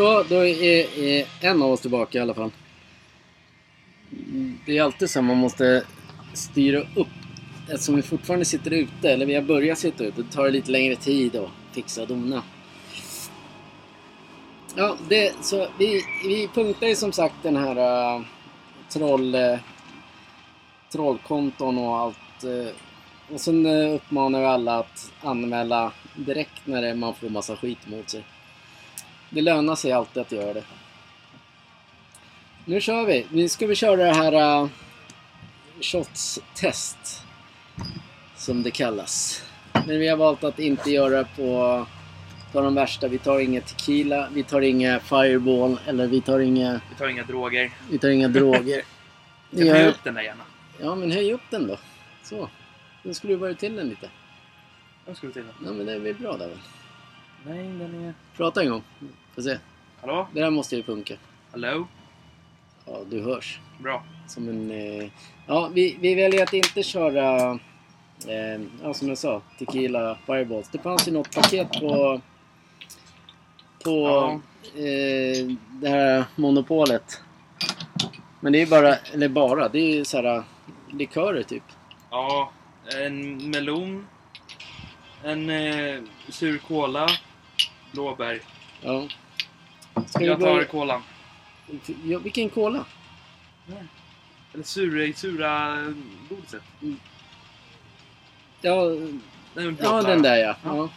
Så, då är, är en av oss tillbaka i alla fall. Det är alltid så man måste styra upp. Eftersom vi fortfarande sitter ute, eller vi har börjat sitta ute, Det tar det lite längre tid att fixa och dona. Ja, det, så vi, vi punktar ju som sagt den här uh, troll, uh, trollkonton och allt. Uh, och sen uh, uppmanar vi alla att anmäla direkt när man får massa skit mot sig. Det lönar sig alltid att göra det. Nu kör vi. Nu ska vi köra det här uh, shots-test. Som det kallas. Men vi har valt att inte göra på, på de värsta. Vi tar inga tequila, vi tar inga fireball eller vi tar inga, Vi tar inga droger. vi tar inga droger. [laughs] Jag tar upp den där gärna. Ja men höj upp den då. Så. Nu skruvar du till den lite. Jag ska till den. Ja men det är väl bra där väl. Nej, den är... Prata en gång. Får se. Hallå? Det där måste ju funka. Hallå? Ja, du hörs. Bra. Som en... Eh... Ja, vi, vi väljer att inte köra... Eh, ja, som jag sa. Tequila Fireballs. Det fanns ju något paket på... På Ja. eh, det här monopolet. Men det är bara... Eller bara. Det är ju så här likörer typ. Ja, en melon. En eh, sur cola. Blåbär. Ja. Ska Jag tar kolan. ja, vilken cola? Eller sura, sura godiset. Ja, Den ja den där ja. Ja. ja.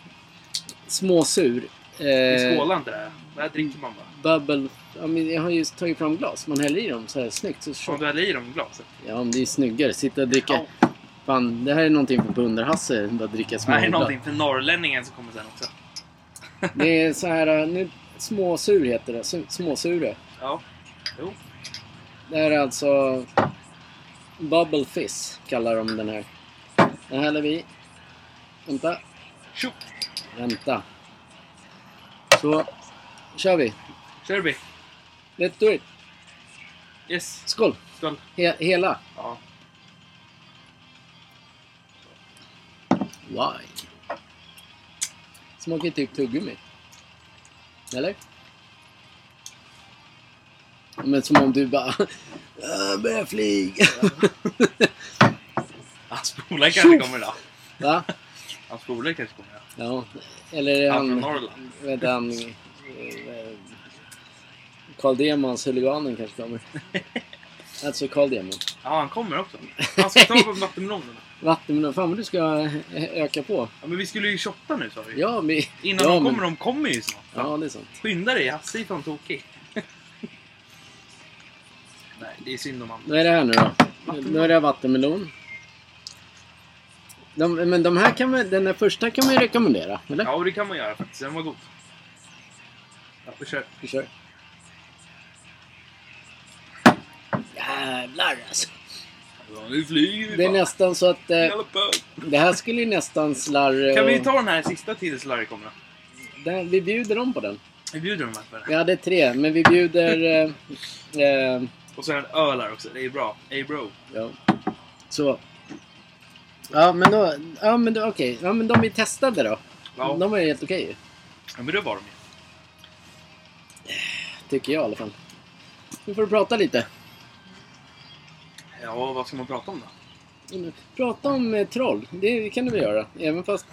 Småsur. Eh, skålar inte det. Här dricker man bara. Bubble... Ja, men jag har ju tagit fram glas. Man häller i dem så här snyggt. Så shot. du häller i dem i glaset. Ja, men det är snyggare. Sitta och dricka... Ja. Fan, det här är någonting för Punderhasse. Bara dricka Det här är någonting för norrlänningen som kommer sen också. Det är så här... Nu, småsur heter det. Su- Småsure. Ja. Jo. Det här är alltså... Bubble Fizz kallar de den här. Den häller vi. Vänta. Tjopp! Vänta. Så. kör vi. Kör vi. Let's do it. Yes. Skål. Skål. He- hela. Ja. Why? Smakar typ tuggummi. Eller? Men som om du bara... "Jag börjar flyga. [laughs] Hans polare kanske kommer idag. Va? Hans polare kanske kommer idag. Ja. Eller är Han från han... [laughs] Norrland. Vet han... Carl Demans huliganen kanske kommer. [laughs] Alltså Carl Demon. Ja, han kommer också. Han ska ta på vattenmelonerna. Vattenmelon. Fan vad du ska öka på. Ja, men vi skulle ju shotta nu sa vi. Ja, men... Innan ja, de men- kommer, de kommer ju snart. Ja, det är sant. Skynda dig, Hasse är fan tokig. [laughs] Nej, det är synd om han. Vad är det här nu då? Vattenmelon. Nu är det vattenmelon. De, men de här kan man, den här första kan man ju rekommendera, eller? Ja, det kan man göra faktiskt. Den var god. Ja, vi kör. Vi kör. Jävlar alltså. Ja, nu flyger vi Det är bara. nästan så att... Eh, Jävla bög. det här skulle ju nästan slarr... Kan vi ta den här sista tills Larry kommer då? den, Vi bjuder dem på den. Vi bjuder dem här för Vi det. hade tre, men vi bjuder... Eh, eh, Och så en öl här också. Det är bra. Ey bro. ja. Så. Ja, men då... Ja, men då, okej. Ja, men de vi testade då. Ja. De var ju helt okej ju. ja, men det var de ju. Tycker jag i alla fall. Nu får du prata lite. Ja, vad ska man prata om då? Prata om eh, troll. Det kan du väl göra. Även fast...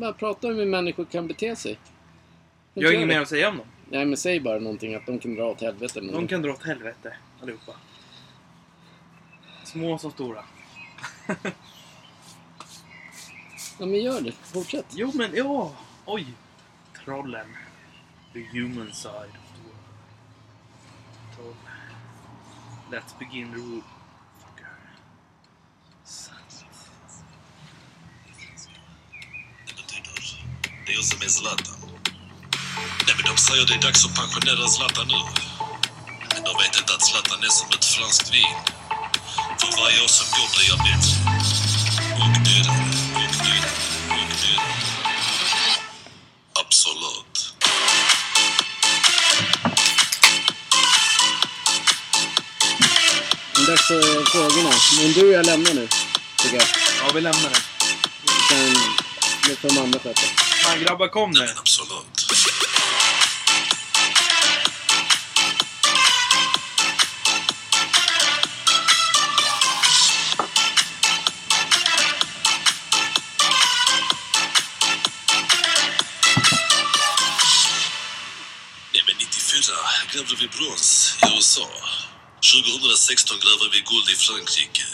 Bara prata om hur människor kan bete sig. Jag har inget mer att säga om dem. Nej, men säg bara någonting att de kan dra åt helvete. eller De kan dra åt helvete, allihopa. Små som stora. [laughs] Ja, men gör det. Fortsätt. Jo, men ja! Oj! Trollen. The human side of the world. Troll. Let's begin the rule. Fucker. Sant. Det betyder det är jag som är Zlatan. Nej men de säger det är dags att pensionera Zlatan nu. Men de vet inte att Zlatan är som ett franskt vin. För varje år som går blir jag bättre. Och dyrare, och dyrare, och dyrare. Absolut. Dags för frågorna. Men du jag lämnar nu. Tycker jag. Ja, vi lämnar den. Sen, nu får mamma sköta. Fan grabbar, kom nu! Absolut. Nej men 94 grävde vi brons i USA. 2016 grävde vi guld i Frankrike.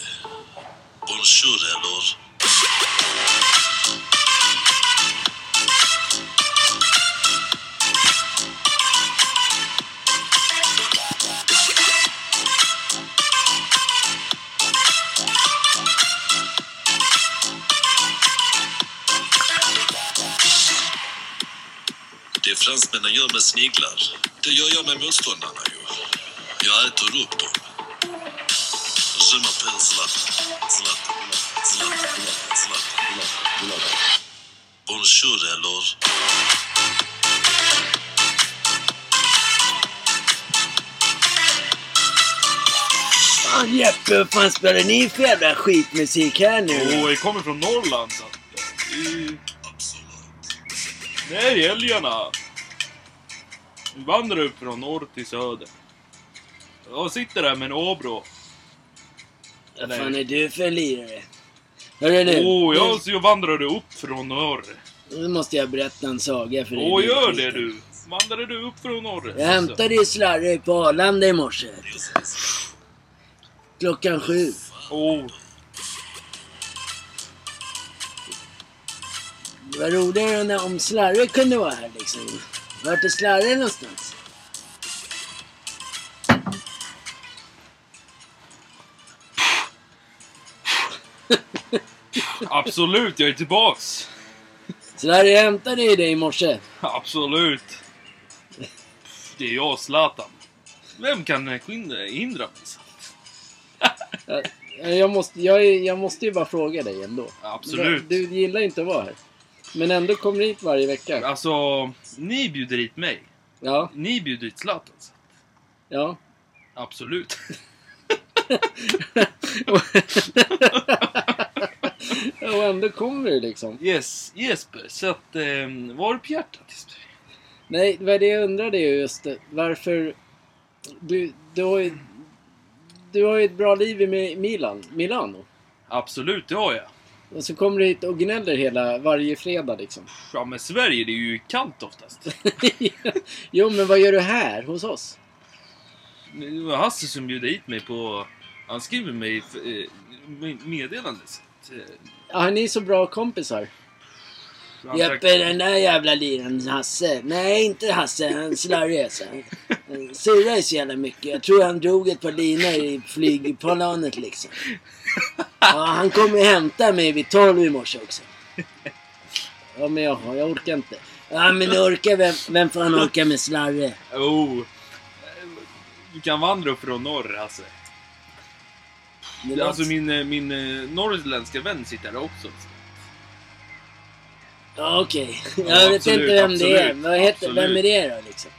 Bonjour eller? Fransmännen gör med sniglar, det gör jag med motståndarna ju. Jag äter upp dem. Je m'appelle Zlatan. Zlatan. Zlatan. Zlatan. Zlatan. Bonjour eller? Fan Jeppe, vad fan spelar ni för jävla skitmusik här nu? Och jag kommer från Norrland så eh, Det är älgarna. Vi vandrar upp från norr till söder. Jag sitter där med en åbrå. Vad fan är du för lirare? Hörru du, Åh, jag, så jag vandrade upp från norr. nu måste jag berätta en saga för dig. Åh, gör det du. Vandrade du upp från norr? Jag hämtade ju Slarre på Arlanda i morse. Klockan sju. Åh, Det var roligare om Slarre kunde vara här liksom. Vart är Slarre någonstans? [laughs] absolut, jag är tillbaks. Slarre jag hämtade ju dig i morse. Absolut. Det är jag, Zlatan. Vem kan hindra mig? [laughs] Jag, jag, måste, jag, jag måste ju bara fråga dig ändå. Absolut. Du, du gillar inte att vara här. Men ändå kommer hit varje vecka. Alltså, ni bjuder hit mig. Ja, Ni bjuder hit Zlatan. ja. Absolut. [laughs] Och ändå kommer du liksom. Yes, Jesper. Så att, eh, vad har du på hjärtat Jesper? Nej, det var det jag undrade ju just det. Varför... Du, du har ju... Du har ju ett bra liv i Mi- Milan, Milano. Absolut, det har jag. Och så kommer du hit och gnäller hela, varje fredag liksom. [laughs] Ja, men Sverige, det är ju kallt oftast. [laughs] jo, men vad gör du här hos oss? Det var Hasse som bjöd hit mig på... Han skriver mig eh, med- meddelande. så att, eh, Ja, ni är så bra kompisar. Jeppe, den där jävla liran, Hasse. Nej, inte Hasse. Han slarrig alltså. Han surrar så jävla mycket. Jag tror han drog ett par linor i flygplanet liksom. Ja, han kommer hämta mig vid 12 i morse också. Ja, men jag, jag orkar inte. Ja, men orkar vem, vem fan orkar med slarre? Oh. Du kan vandra upp från norr, Hasse. Alltså min, eh, min eh, norrländska vän sitter där också. Ja, okej. [laughs] Ja, Jag vet absolut, inte vem det är. absolut, Vad heter, vem absolut. är det då liksom?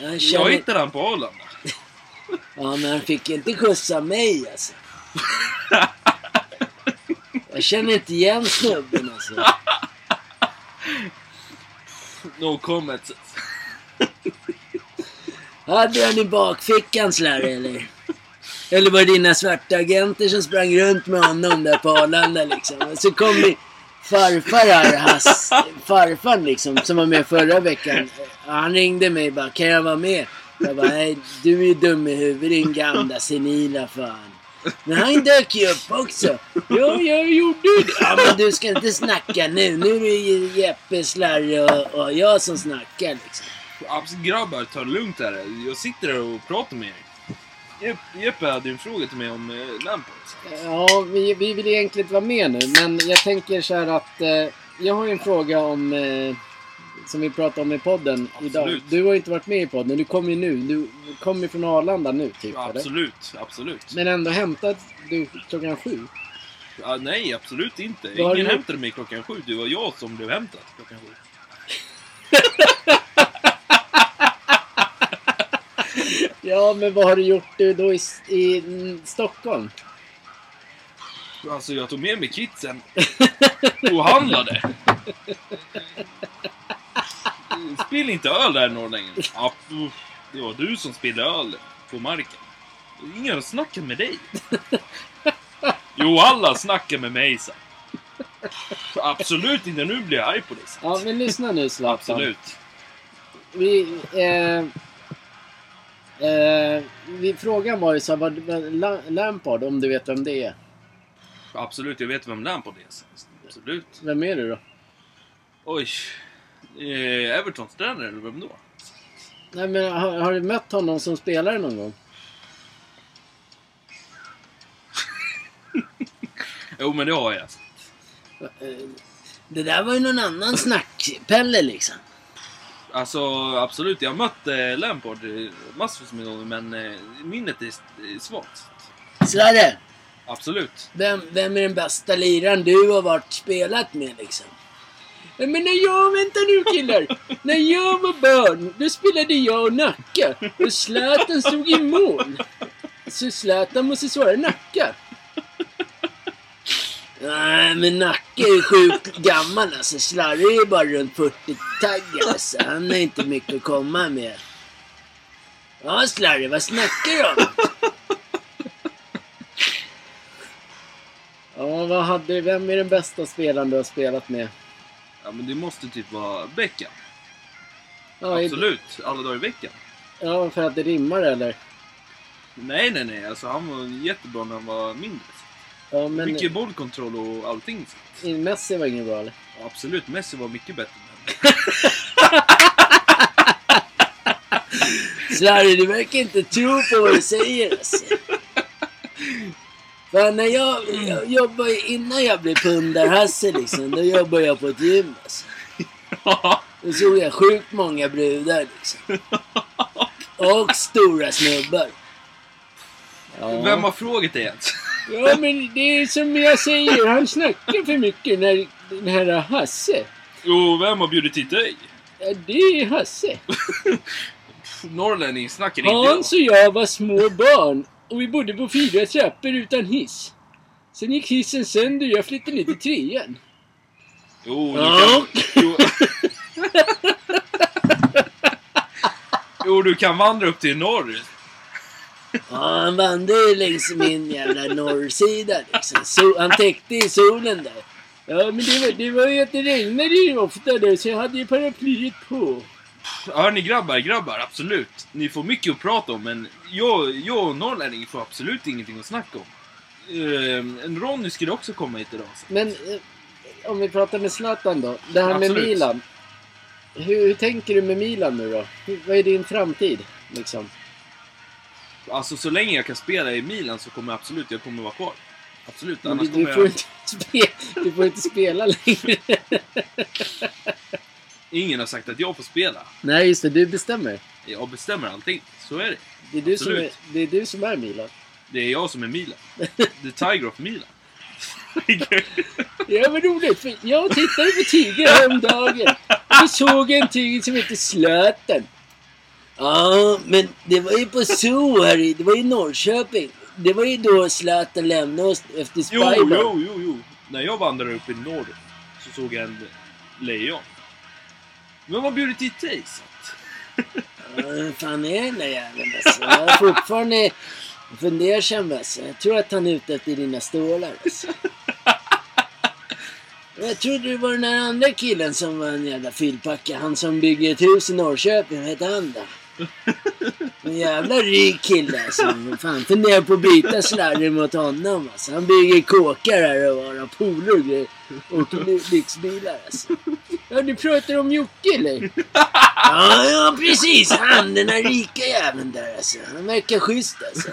Jag Jag känner, hittade han på Arlanda. [laughs] Ja, men han fick inte skjutsa mig alltså. [laughs] Jag känner inte igen snubben alltså. No comments. Hade han i bakfickan slarre eller? Eller var det dina svarta agenter som sprang runt med honom där på Arlanda liksom? Och så kom det farfar här, hans... farfar liksom, som var med förra veckan. Han ringde mig bara, kan jag vara med? Jag bara, nej du är ju dum i huvudet din gamla senila fan. Men han dök ju upp också. Ja, jag gjorde det. Ja, men du ska inte snacka nu. Nu är det ju Jeppe, Slarre och, och jag som snackar liksom. Grabbar, ta det lugnt här. Jag sitter här och pratar med er. Jeppe, hade ju en fråga till mig om eh, Lampard. Ja, vi, vi vill egentligen inte vara med nu, men jag tänker så här att eh, jag har ju en fråga om eh, som vi pratade om i podden idag. Absolut. Du har ju inte varit med i podden, du kommer ju nu. Du kommer ju från Arlanda nu, typ. Ja, eller? absolut, absolut. Men ändå hämtad du klockan sju. Ja, nej, absolut inte. Ingen du hämtade mig klockan sju. Det var jag som blev hämtad klockan sju. Ja, men vad har du gjort du då i, i mm, Stockholm? Alltså, jag tog med mig kidsen och handlade. Spill inte öl där norrlängen. Ja, uff, det var du som spillde öl på marken. Ingen har snackat med dig. Jo, alla snackar med mig så. Absolut inte. Nu blir jag arg på dig. så. Ja, men lyssna nu Zlatan. Absolut. Vi, eh, eh, vi, frågan var ju så här, La- Lampard, om du vet vem det är. Absolut, jag vet vem Lampard är. Absolut. Vem är det då? Oj. Eh, Evertons tränare, eller vem då? Nej, men har, har du mött honom som spelare någon gång? [laughs] Jo, men det har jag. Eh, Det där var ju någon annan snack, Pelle liksom. Alltså absolut, jag har mött eh, Lampard eh, massvis med gånger men eh, minnet är, är svagt. Slarre, Absolut. vem, vem är den bästa liraren du har varit spelat med liksom? Men när jag, vänta nu killar. när jag var barn, då spelade jag och Nacka. Och Zlatan stod i mål. Så Zlatan måste svara Nacka. Nej, men Nacka är sjukt gammal alltså. Slarre är bara runt 40-taggen alltså. Han har inte mycket att komma med. Ja, Slarre, vad snackar du om? Ja, vad hade, vem är den bästa spelaren du har spelat med? Ja men det måste typ vara Beckham. Ja, Absolut, alla dagar i veckan. Ja, för att det rimmar eller? Nej nej nej, alltså han var jättebra när han var mindre. Ja, men Mycket bollkontroll och allting. Messi var ingen bra eller? Absolut, Messi var mycket bättre. [laughs] Slarre, du verkar inte tro på vad du säger alltså. För när jag, jag jobbade, innan jag blev pundarhasse liksom, då jobbade jag på ett gym alltså. Då såg jag sjukt många brudar liksom. Och stora snubbar. Ja. Vem har frågat det ens? Ja, men det är som jag säger, han snackar för mycket när den här Hasse. Jo, vem har bjudit hit dig? Ja, det är Hasse. [laughs] Norrlänning snackar inte. Hans och jag var små barn och vi bodde på fyra trappor utan hiss. Sen gick hissen sönder och jag flyttade ner till trean. Jo, du Ja. kan... Jo. [laughs] jo, du kan vandra upp till norr. Ja, han vandrade längs min jävla norrsida liksom. So han täckte i solen där. Ja, men det var, det var ju att det regnade ju ofta där så jag hade ju paraplyet på. Hör ni grabbar, grabbar, absolut. Ni får mycket att prata om, men jag, jag och norrlänning får absolut ingenting att snacka om. Uh, Ronny skulle också komma hit idag. Så. Men eh, om vi pratar med Zlatan då. Det här med Absolut. Milan. Hur, hur tänker du med Milan nu då? Hur, vad är din framtid? Liksom? Alltså så länge jag kan spela i Milan så kommer jag absolut, jag kommer vara kvar. Absolut, Men annars du, kommer du, får jag... inte spe, du får inte spela längre. Ingen har sagt att jag får spela. Nej, just det. Du bestämmer. Jag bestämmer allting. Så är det. Det är du, som är, det är, du som är Milan. Det är jag som är Milan. [laughs] The Tiger of Milan. Ja, vad roligt. För jag tittade på Tiger häromdagen. Och såg en tiger som heter Slöten. Ja, men det var ju på Zoo här i, det var i Norrköping. Det var ju då Zlatan lämnade oss efter Jo, Spybar. jo, jo, jo. När jag vandrade upp i norr så såg jag en lejon. Vem har bjudit hit dig? Ja, Vem fan är den där jäveln alltså? Jag är fortfarande fundersam alltså. Jag tror att han är ute efter dina stålar alltså. [laughs] Jag trodde det var den där andra killen som var en jävla fyllpacka. Han som bygger ett hus i Norrköping. Vad heter han då? En jävla rik kille alltså. Fan, funderar på att byta slarre mot honom alltså. Han bygger kåkar här och har poler och grejer. Åker lyxbilar alltså. Ja, du pratar om Jocke eller? Ja, ja precis. Han, den där rika jäveln där alltså. Han verkar schysst alltså.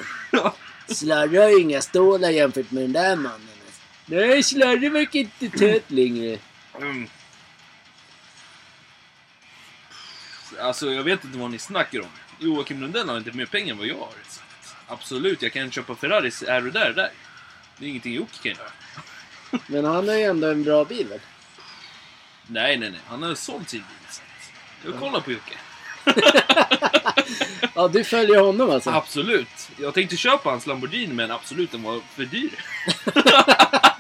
Slarre har ju inga stålar jämfört med den där mannen. Alltså. Nej, Slarre verkar inte tät längre. Mm. Alltså, jag vet inte vad ni snackar om. Joakim Lundell har inte mer pengar än vad jag har. Absolut, jag kan köpa Ferraris här och där, där. Det är ingenting Jocke kan göra. [laughs] Men han har ju ändå en bra bil väl? Nej, nej, nej. Han har sålt sin bil. Jag kollar på Jocke. [laughs] Ja, du följer honom alltså? Absolut. Jag tänkte köpa hans Lamborghini, men absolut, den var för dyr. [laughs]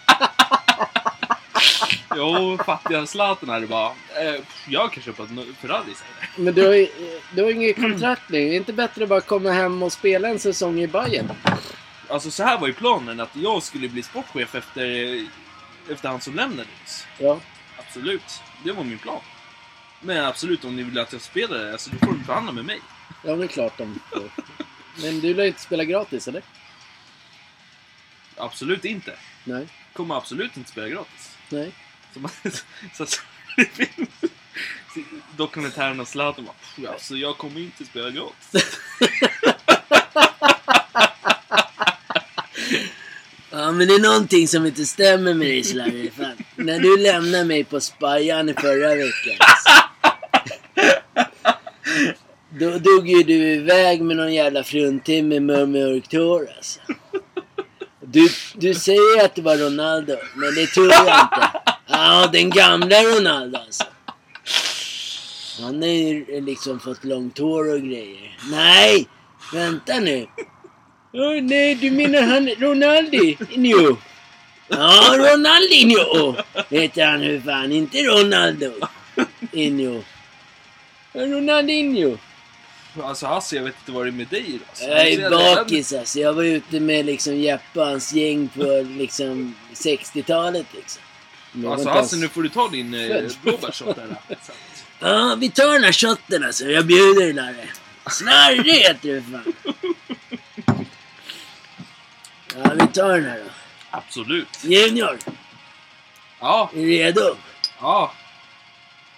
jo, fattiga Zlatan hade bara... Eh, jag kan köpa en Ferrari. Men du har ju du har inget kontrakt längre. Är det inte bättre att bara komma hem och spela en säsong i Bayern? Alltså så här var ju planen, att jag skulle bli sportchef efter, efter han som lämnade oss. Ja. Absolut. Det var min plan. Men absolut, om ni vill att jag spelar, alltså, då får du förhandla med mig. Ja, det är klart de får. Men du lär ju inte spela gratis, eller? Absolut inte. Nej. Kommer absolut inte spela gratis. Nej. [laughs] Så, man, så, så, det finns dokumentären om Zlatan bara, "Pff, alltså jag kommer inte spela gratis. [laughs] Ja, men det är någonting som inte stämmer med dig Zlatan. När du lämnade mig på Spajan i förra veckan. Alltså. Då dog ju du iväg med någon jävla fruntimmer med mörkt hår alltså. Du, du säger att det var Ronaldo, men det tror jag inte. Ja, den gamla Ronaldo alltså. Han har ju liksom fått långt hår och grejer. Nej! Vänta nu. Oh, nej, du menar han Ronaldinho? Ja, Ronaldinho heter han hur fan, inte Ronaldo. Inho. Ronaldinho. Alltså Hasse, jag vet inte vad det är med dig. Alltså, Jag är bakis alltså. Jag var ute med liksom Jeppe och hans gäng på liksom 60-talet liksom. Men Alltså Hasse, ens- nu får du ta din eh, blåbärsshot där. Så att- [laughs] Ja, vi tar den här shotten alltså. Jag bjuder Larre. Snarre heter det för fan. Ja, vi tar den här då. Absolut. Junior, Ja, är du redo? ja.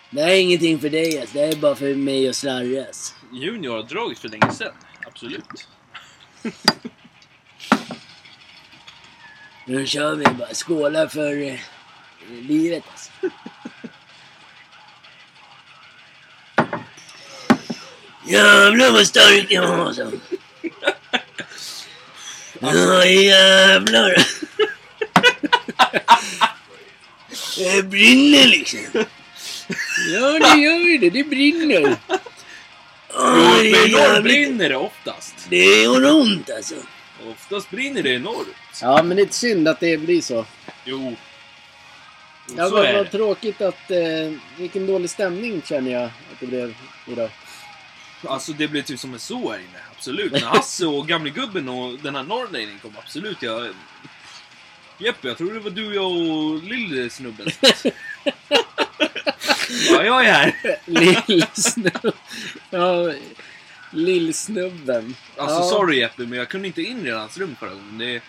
Det här är ingenting för dig alltså. Det här är bara för mig och Slarre alltså. Junior har dragit för länge sedan. Absolut. [laughs] Nu kör vi bara. Skåla för eh, livet alltså. [laughs] Jävlar vad stark jag var alltså. [laughs] Ja jävlar. Det brinner liksom. Ja det gör det. Det brinner. Jo, i norr brinner det oftast. Det gör ont alltså. Oftast brinner det i norr. Ja men det är synd att det blir så. Jo. Jo, Ja, så vad, är vad det. tråkigt att... Eh, vilken dålig stämning känner jag att det blev idag. Alltså det blev typ som en zoo här inne. Absolut. När Hasse och gamle gubben och den här norrlänningen kom. Absolut. Jag... Jeppe, jag tror det var du, jag och lille-snubben. ja, jag är här. Lillsnubben. ja, lillsnubben. Alltså ja. sorry Jeppe, men jag kunde inte in i hans rum förra gången. Det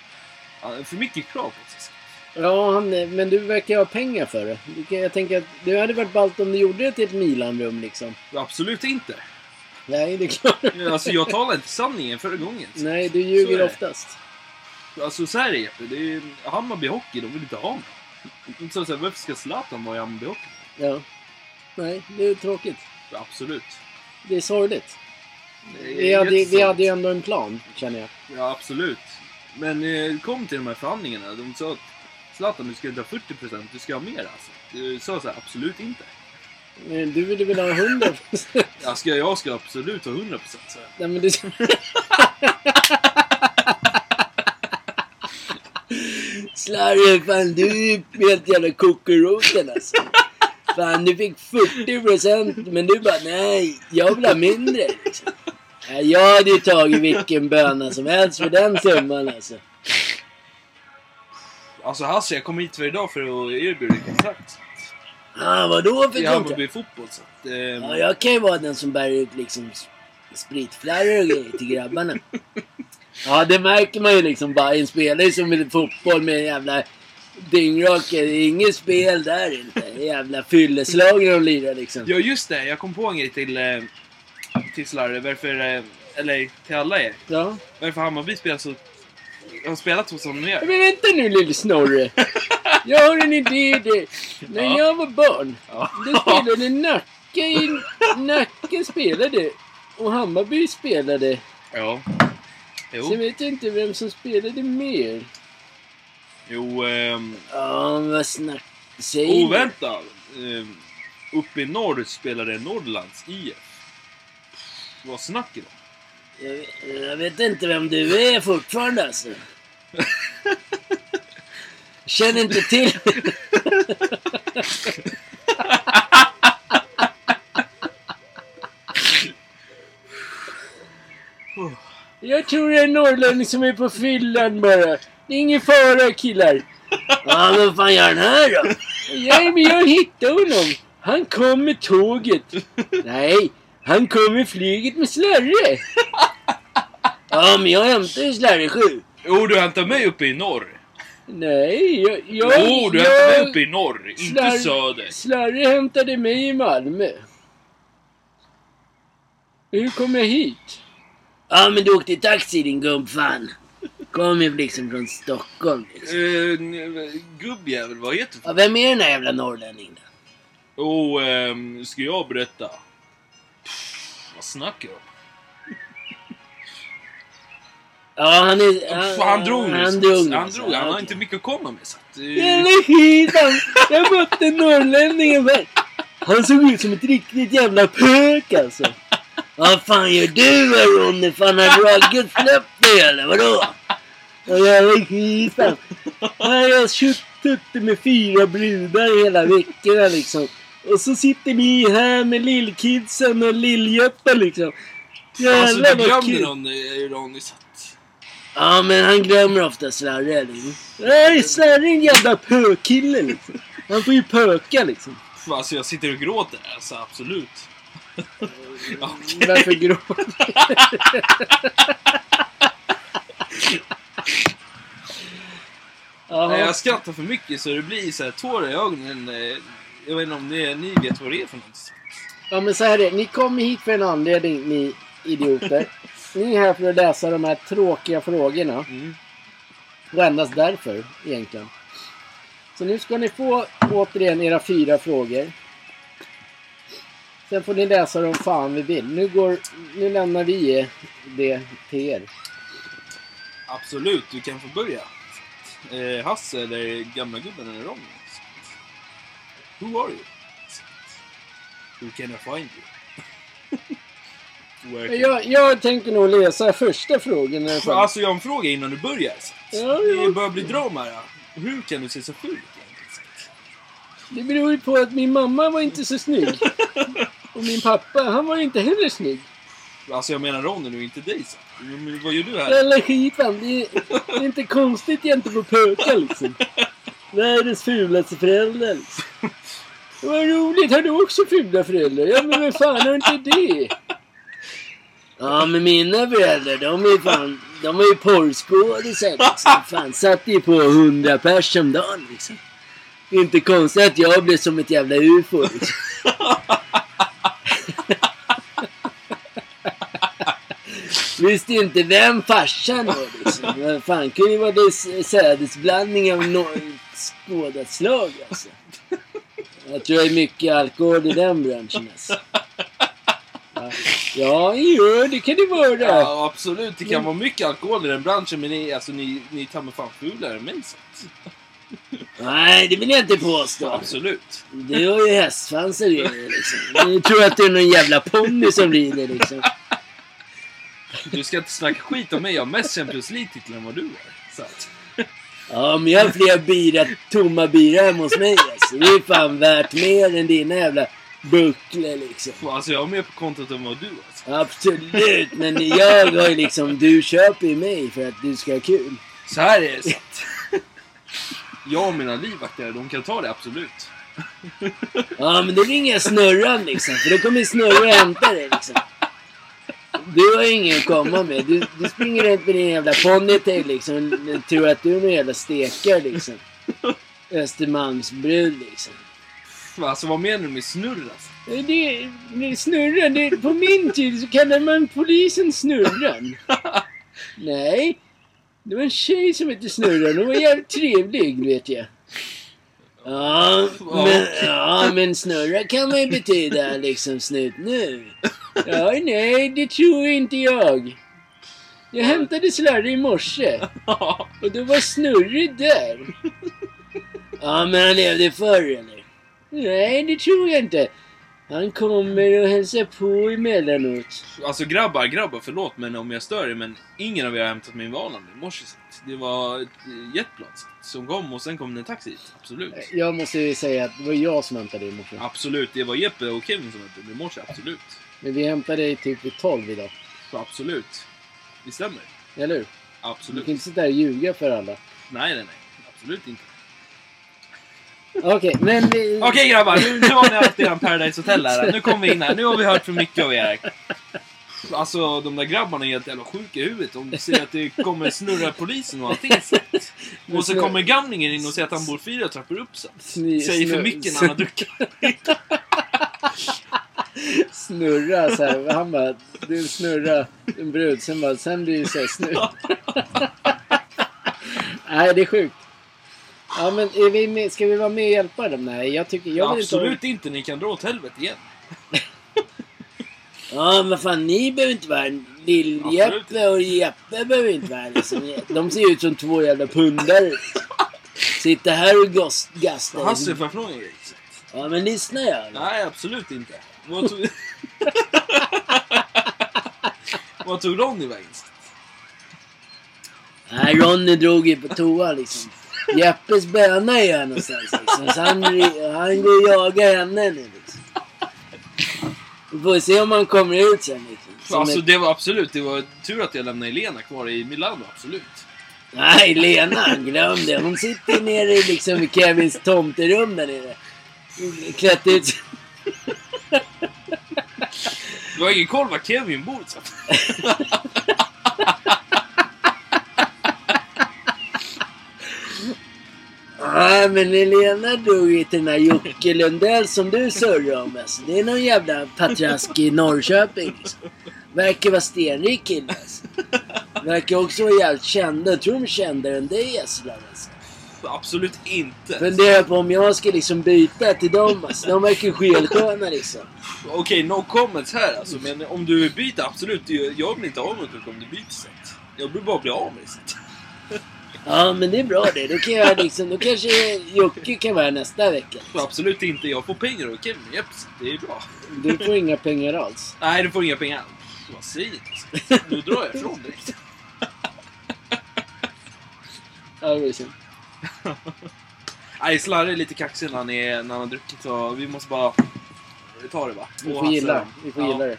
är för mycket krav sig. Ja, han, men du verkar ha pengar för det. Jag tänker att det hade varit ballt om du gjorde det till ett Milan-rum liksom. Absolut inte. Nej, det är klart. Alltså jag talade inte sanningen förra gången. Nej, du ljuger oftast. Alltså så här är det det är Hammarby Hockey, de vill inte ha mig. Så, så här, varför ska Zlatan vara i Hammarby Hockey? Ja. Nej, det är tråkigt. Absolut. Det är sorgligt. Det är Vi hade, vi jättesorgligt. hade ju ändå en plan, känner jag. Ja, absolut. Men eh, kom till de här förhandlingarna. De sa att Zlatan, du ska inte ha 40%, du ska ha mer alltså. Du sa så här, absolut inte. Men Du ville väl ha 100 Jag ska, jag ska absolut ha 100% så. Nej men du... [laughs] Slarre, fan du är ju helt jävla kokoroten alltså. Fan du fick 40% men du bara nej, jag vill ha mindre. Liksom. Ja, jag hade ju tagit vilken böna som helst för den summan alltså. Alltså Hasse, jag kom hit för idag för att erbjuda kontrakt. Ah, vadå för I kontrakt? Hammarby fotboll så att, eh, Ja, jag kan ju vara den som bär ut liksom spritflarror och grejer till grabbarna. Ja, det märker man ju liksom bara. En spelare som vill fotboll med en jävla dyngrake. Det är inget spel där inte. Det jävla fylleslag när de lirar liksom. Ja just det, jag kom på en grej till, eh, till Slarre. Varför, eh, eller till alla er. Ja. Varför Hammarby spelar så... Har spelat så som de gör. Men vänta nu lille Snorre. [laughs] Jag har en idé där. När Ja. jag var barn. Ja. Då spelade Nacka i... Nacka spelade. Och Hammarby spelade. Ja. Jo. Sen vet jag inte vem som spelade mer. Jo, ehm... Ja, vad snack... Säg Oh, vänta! Ehm, uppe i norr spelade Norrlands IF. Vad snackar de? Jag, vet- jag vet inte vem du är fortfarande alltså. [laughs] Känner inte till. [laughs] Jag tror det är en norrlänning som är på fyllan bara. Det är ingen fara killar. Ja, men vad fan gör han här då? Ja, men jag hittade honom. Han kom med tåget. Nej, han kom med flyget med Slarre. Ja, men jag hämtade ju Slarre sju. Jo, du hämtar mig uppe i norr. Nej, jag... jag Jo, du hämtar mig uppe i norr, inte söder. Slarre hämtade mig i Malmö. Hur kom jag hit? Ja, men du åkte taxi din gubbfan. Kom ju liksom från Stockholm. Liksom. Uh, gubbjävel, vad heter Ja, det? vem är den här jävla norrlänningen då? Oh, ehm, ska jag berätta? Vad snackar du om? Ja, han är... Pff, Han drog nu. Han drog Han drog. Han har inte mycket att komma med. Så att, eh, Jävla skit han. Jag mötte norrlänningen med. Han såg ut som ett riktigt jävla pök alltså. Vad fan gör du här Ronny? Fan har Ragge släppt dig eller vadå? Ja, jävla skit han. Här har jag suttit med fyra brudar hela veckorna liksom. Och så sitter ni här med lillkidsen och lilljeppe liksom. Alltså Jävlar du vad glömde kul. någon eh, Ronny. Så att, Ja men han glömmer ofta Slarre liksom. Nej Slarre är en jävla pökkille liksom. Han får ju pöka liksom. Alltså jag sitter och gråter. Alltså absolut. Okej. Varför gråter Nej, jag skrattar för mycket så det blir så här tårar i ögonen. eh, Jag vet inte om det, ni vet vad det är för något. Ja men så här är det. Ni kommer hit för en anledning ni idioter. Ni är här för att läsa de här tråkiga frågorna. Mm. Och endast därför egentligen. Så nu ska ni få återigen era fyra frågor. Sen får ni läsa dem fan vi vill. Nu, går, nu lämnar vi det till er. Absolut, du kan få börja. Eh, Hasse eller gamla gubben eller Ronny. Who are you? Who can I find you? [laughs] Can- Jag, jag tänker nog läsa första frågan i alla fall. Alltså jag har en fråga innan du börjar. Ja, Det ja. börjar bli drama här. Hur kan du se så sjuk ut? Det beror ju på att min mamma var inte så snygg. [laughs] Och min pappa, han var inte heller snygg. Alltså jag menar Ronny nu, inte dig. Så. Men vad gör du här? Jävla skitfan. Det, är- det är inte konstigt gentemot pökar liksom. Världens fulaste föräldrar liksom. Vad roligt, har du också fula föräldrar? Ja men vem fan har inte det? Ja men mina föräldrar de är fan, de var ju porrskådisar liksom. Fan satt ju på hundra pers om dagen liksom. Inte konstigt att jag blev som ett jävla ufo liksom. [laughs] [laughs] Visste ju inte vem farsan var liksom. Men fan kan ju vara det sädesblandning av något skådat slag alltså. Jag tror det är mycket alkohol i den branschen alltså. Ja, jo, det kan det vara. Ja, absolut. Det kan vara mycket alkohol i den branschen, men ni, alltså, ni, ni tar mig fan fulare än mig. Nej, det vill jag inte påstå. Absolut. Du har ju hästsvansar i dig liksom. Jag tror att det är någon jävla ponny som rider liksom. Du ska inte snacka skit om mig. Jag har mest Champions League-titlar än vad du har. Så att, Ja, men jag har fler bira, tomma bira hemma hos mig alltså. Det är fan värt mer än dina jävla bucklor liksom. alltså jag har mer på kontot än vad du har. Så. Absolut, men jag har ju liksom... Du köper ju mig för att du ska ha kul. så här är det. Jag och mina livvakter, de kan ta det absolut. [laughs] Ja, men då ringer jag Snurran liksom. För då kommer Snurra och hämta dig liksom. Du har ju ingen att komma med. Du, du springer runt med din jävla ponytail liksom. Du tror att du är någon jävla stekare liksom. Östermalmsbrud liksom. Alltså vad menar du med snurr alltså? Det, det Snurran, det, på min tid så kallade man polisen Snurran. [laughs] Nej. Det var en tjej som hette Snurran. Hon var jävligt trevlig, vet jag. Ja, men, ja, men snurra kan man ju betyda liksom snut nu. Ja, nej, det tror inte jag. Jag hämtade Slarre i morse och då var Snurre där. Ja, men han levde förr eller? Nej, det tror jag inte. Han kommer och hälsar på emellanåt. Alltså grabbar, grabbar, förlåt men om jag stör er men ingen av er har hämtat min Valand i morse. Det var ett jetplan som kom och sen kom det en taxi hit. Absolut. Jag måste ju säga att det var jag som hämtade i morse. Absolut, det var Jeppe och Kevin som hämtade mig i morse. Absolut. Men vi hämtade dig typ vid 12 idag. Så absolut. Det stämmer. Eller hur? Du Absolut. kan inte sitta här och ljuga för alla. Nej, nej, nej. Absolut inte. Okej, men... eh, Okej grabbar, nu, nu har ni haft eran Paradise Hotel här. Nu kommer vi in här. Nu har vi hört för mycket av er. Alltså de där grabbarna är helt jävla sjuka i huvudet. De ser att det kommer snurra polisen och allting. [laughs] Och så kommer gamlingen in och säger att han bor fyra trappor upp. Så. Sni- Säger för mycket när han har druckit. [laughs] Snurra så här. Han bara, du snurra en brud. Sen bara, sen blir det så här snurr. [laughs] Nej, det är sjukt. Ja, men är vi med, ska vi vara med och hjälpa dem? Nej, jag tycker... Jag vill Absolut inte. Ni kan dra åt helvete igen. [laughs] Ja, men fan ni behöver inte vara här. Lill-Jeppe och Jeppe behöver inte vara här. Liksom. De ser ut som två jävla pundare. [laughs] Sitter här och gastar. Hasse, får jag fråga en grej? Ja, men lyssna jag. Nej, absolut inte. Vad tog... [laughs] Vad tog Ronny vägen? Nej, Ronny drog ju på toa liksom. Jeppes böna är här någonstans liksom. Så han, han går och jagar henne nu liksom. Vi får se om han kommer ut sen liksom. Som Alltså ett- det var absolut, det var tur att jag lämnade Elena kvar i Milano, absolut. Nej, Lena, glöm det. Hon sitter nere i liksom i Kevins tomterum där nere. Klätt ut. Du har ingen koll var Kevin bor [laughs] Nej, men Lena drog ju till den här Jocke Lundell som du surrar om. Alltså. Det är någon jävla patrask i Norrköping. Liksom. Verkar vara stenrik kille alltså. Verkar också vara jävligt kända. Jag tror de är kändare än dig alltså. alltså. Absolut inte. Funderar på om jag ska liksom byta till dem alltså. De verkar skelsköna liksom. Okej, no comments här alltså. Men om du byta, absolut. Jag blir inte avundsjuk om du byter sätt. Jag vill bara bli av med sätt. Ja, men det är bra det. Då kan jag liksom... Då kanske Jocke kan vara här nästa vecka. Absolut inte. Jag får pengar av Kevin. Japp, det är bra. Du får inga pengar alls. Nej, du får inga pengar. Vad säger du? Nu drar jag ifrån direkt. Ja, det var synd. Nej, Slarre är lite kaxig när han, är, när han har druckit så vi måste bara ta det va. Vi Och får gilla, vi får Ja. gilla det.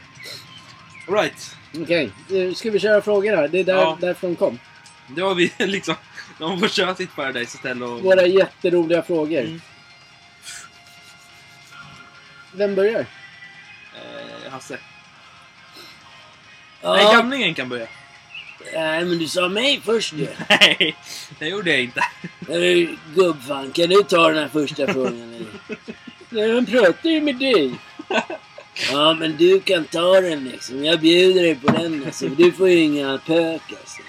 All Right. Okej, nu ska vi köra frågor här? Det är där, Ja. därför de kom. Det var vi [laughs] liksom. De får köra sitt Paradise Hotel och... Våra jätteroliga frågor. Mm. Vem börjar? Eh, Hasse. Ja, Nej, gamlingen kan börja. Nej, men du sa mig först ju. [laughs] Nej, det gjorde jag inte. Eh, Gubbfan, kan du ta den här första frågan? Nej, han pratar ju med dig. Ja, men du kan ta den liksom. Jag bjuder dig på den alltså. Du får ju inga pök alltså.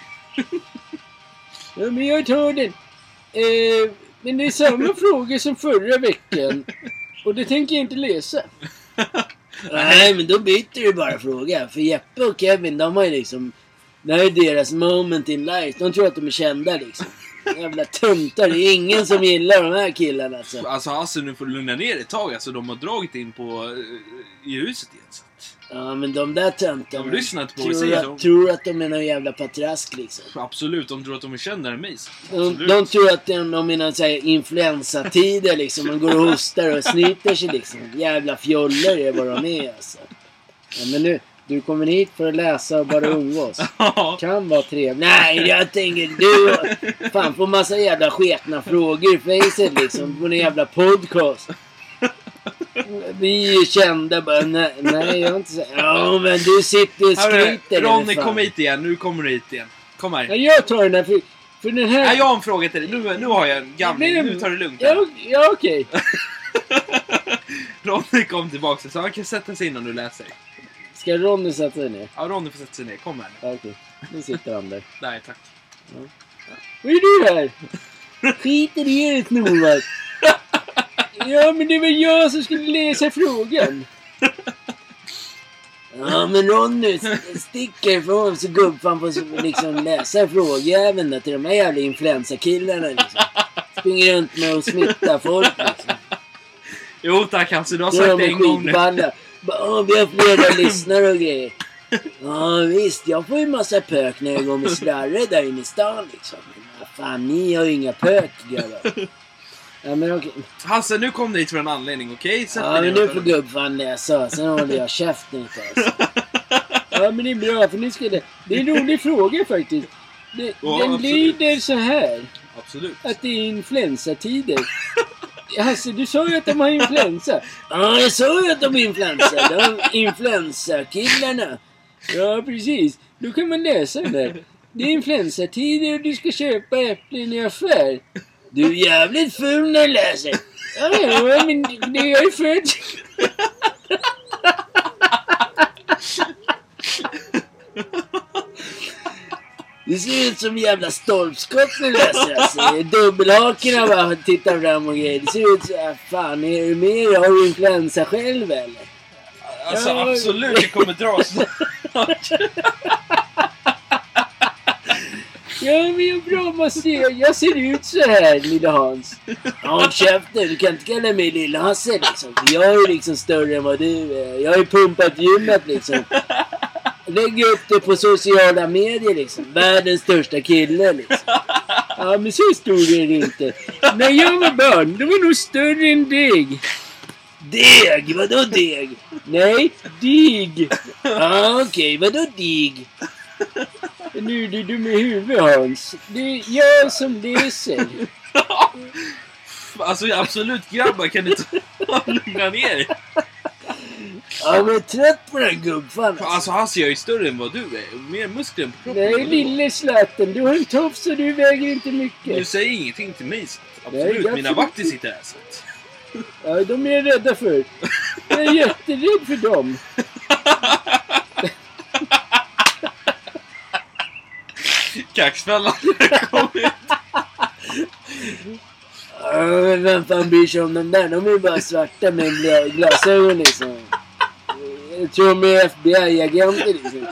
Ja, men jag tar den. Eh, men det är samma [laughs] fråga som förra veckan. Och det tänker jag inte läsa. [laughs] Nej, men då byter du bara fråga. För Jeppe och Kevin, de har ju liksom... Det här är deras moment in life. De tror att de är kända liksom. Jävla töntar. Det är ingen som gillar de här killarna alltså. Alltså Hasse, nu får du lugna ner dig ett tag. Alltså, de har dragit in på... eh, i huset igen. Så. Ja, men de där töntarna. De lyssnar inte på vad vi tror, säger, att, de- tror att de är någon jävla patrask liksom. Absolut, de tror att de är. Så. De, Absolut. de tror att de, de är någon sån här influensatider liksom. De går och hostar och snyter sig liksom. Jävla fjollor är vad de är alltså. Ja, men nu, du kommer hit för att läsa och bara umgås. Ja. Kan vara trevligt. Nej, jag tänker du fan får massa jävla sketna frågor i facet liksom. På en jävla podcast. Vi är kända bara. Nej, nej jag har inte så. Ja, men du sitter och skryter. Ronny, kom hit igen. Nu kommer du hit igen. Kom här. Ja, jag tar den här för, för den här... Nej, jag har en fråga till dig. Nu, nu har jag en gamling. Men- Nu tar det lugnt. här. Ja, ja okej. [laughs] Ronny kom tillbaka så han kan sätta sig in om du läser. Ska Ronny sätta sig ner? Ja, Ronny får sätta sig ner. Kom här nu. Ja, okej. Nu sitter han där. Nej, tack. Vad är du här? Skiter i er snorvart. Ja, men det var jag som skulle läsa frågan. Ja, men Ronny, st- stick ifrån så gubbfan får liksom läsa frågejäveln där till de här jävla influensakillarna liksom. Springer runt med och smittar folk liksom. Jo tack Hasse, du har är sagt de det en gång nu. "Åh, Vi har flera lyssnare och grejer. Ja visst, jag får ju massa pök när jag går med slarre där inne i stan liksom. Men fan, ni har ju inga pök grabbar. Ja men okej. Hasse, nu kom du hit för en anledning, okej? Sätt Ja dig men ner nu och får gubbfan läsa. Sen håller jag käften tag. [laughs] alltså. Ja men det är bra för nu ska det... Det är en rolig fråga faktiskt. Det, Ja, den absolut. lyder så här. Absolut. Att det är influensatider. Hasse, du sa ju att de har influensa. Ja, jag sa ju att de har influensa. De influensakillarna. Ja, precis. Då kan man läsa den där. Det är influensatider och du ska köpa äpplen i affär. Du är jävligt ful när du läser. Ja, ja, men det jag är född. Det ser ut som jävla stolpskott när du läser alltså. Dubbelhakorna bara tittar fram och grejer. Det ser ut så här, fan är du med Har du influensa själv eller? Alltså Ja. absolut, det kommer dra snart. [laughs] Ja, men jag bra vad jag ser ut så här, lille Hans. Ja, håll käften. Du kan inte kalla mig lille Hasse liksom. För jag är ju liksom större än vad du är. Jag har ju pumpat gymmet liksom. Lägg upp det på sociala medier liksom. Världens största kille liksom. Ja, men så stor är det inte. När jag var barn, då var nog större än dig. Deg? Vadå deg? Nej, dig. Ja, okej. Vadå dig? Nu är du dum i huvudet Hans. Det är jag som läser. Alltså absolut grabbar, kan ni ta lugna ner er? Men jag är trött på den här gubbfan. Alltså Hasse, jag är större än vad du är. Mer muskler på kroppen. Nej, än du lille Zlatan. Du har en tofs och du väger inte Du mycket. säger ingenting till mig. Så. Nej, Absolut, jag mina vakter sitter här. Så. Ja, de är jag rädda för. Jag är jätterädd för dem. [laughs] [laughs] Kaxfällan har kommit! vem fan bryr sig om de där? De är ju bara svarta med glasögon liksom. Jag tror de är FBI-agenter liksom.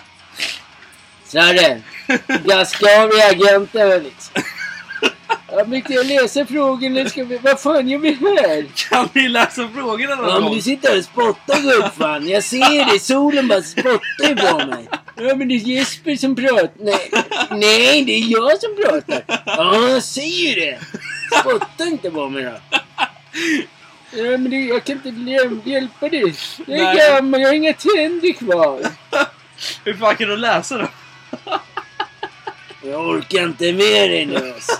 Så är det. Gaskavi-agenter liksom. Ja, men kan jag läsa frågorna? Ska vi... Vad fan gör vi här? Kan ni läsa frågorna någon Ja, men du sitter här och spottar gubbfan. Jag ser det. Solen bara spottar ju på mig. Ja, men det är Jesper som pratar. Nej, nej, det är jag som pratar. Ja, jag säger det. Spotta inte på mig då. Ja, men det, jag kan inte hjälpa dig. Jag är Nej. gammal, jag har inga tänder kvar. Hur fan kan du läsa då? Jag orkar inte med dig nu alltså.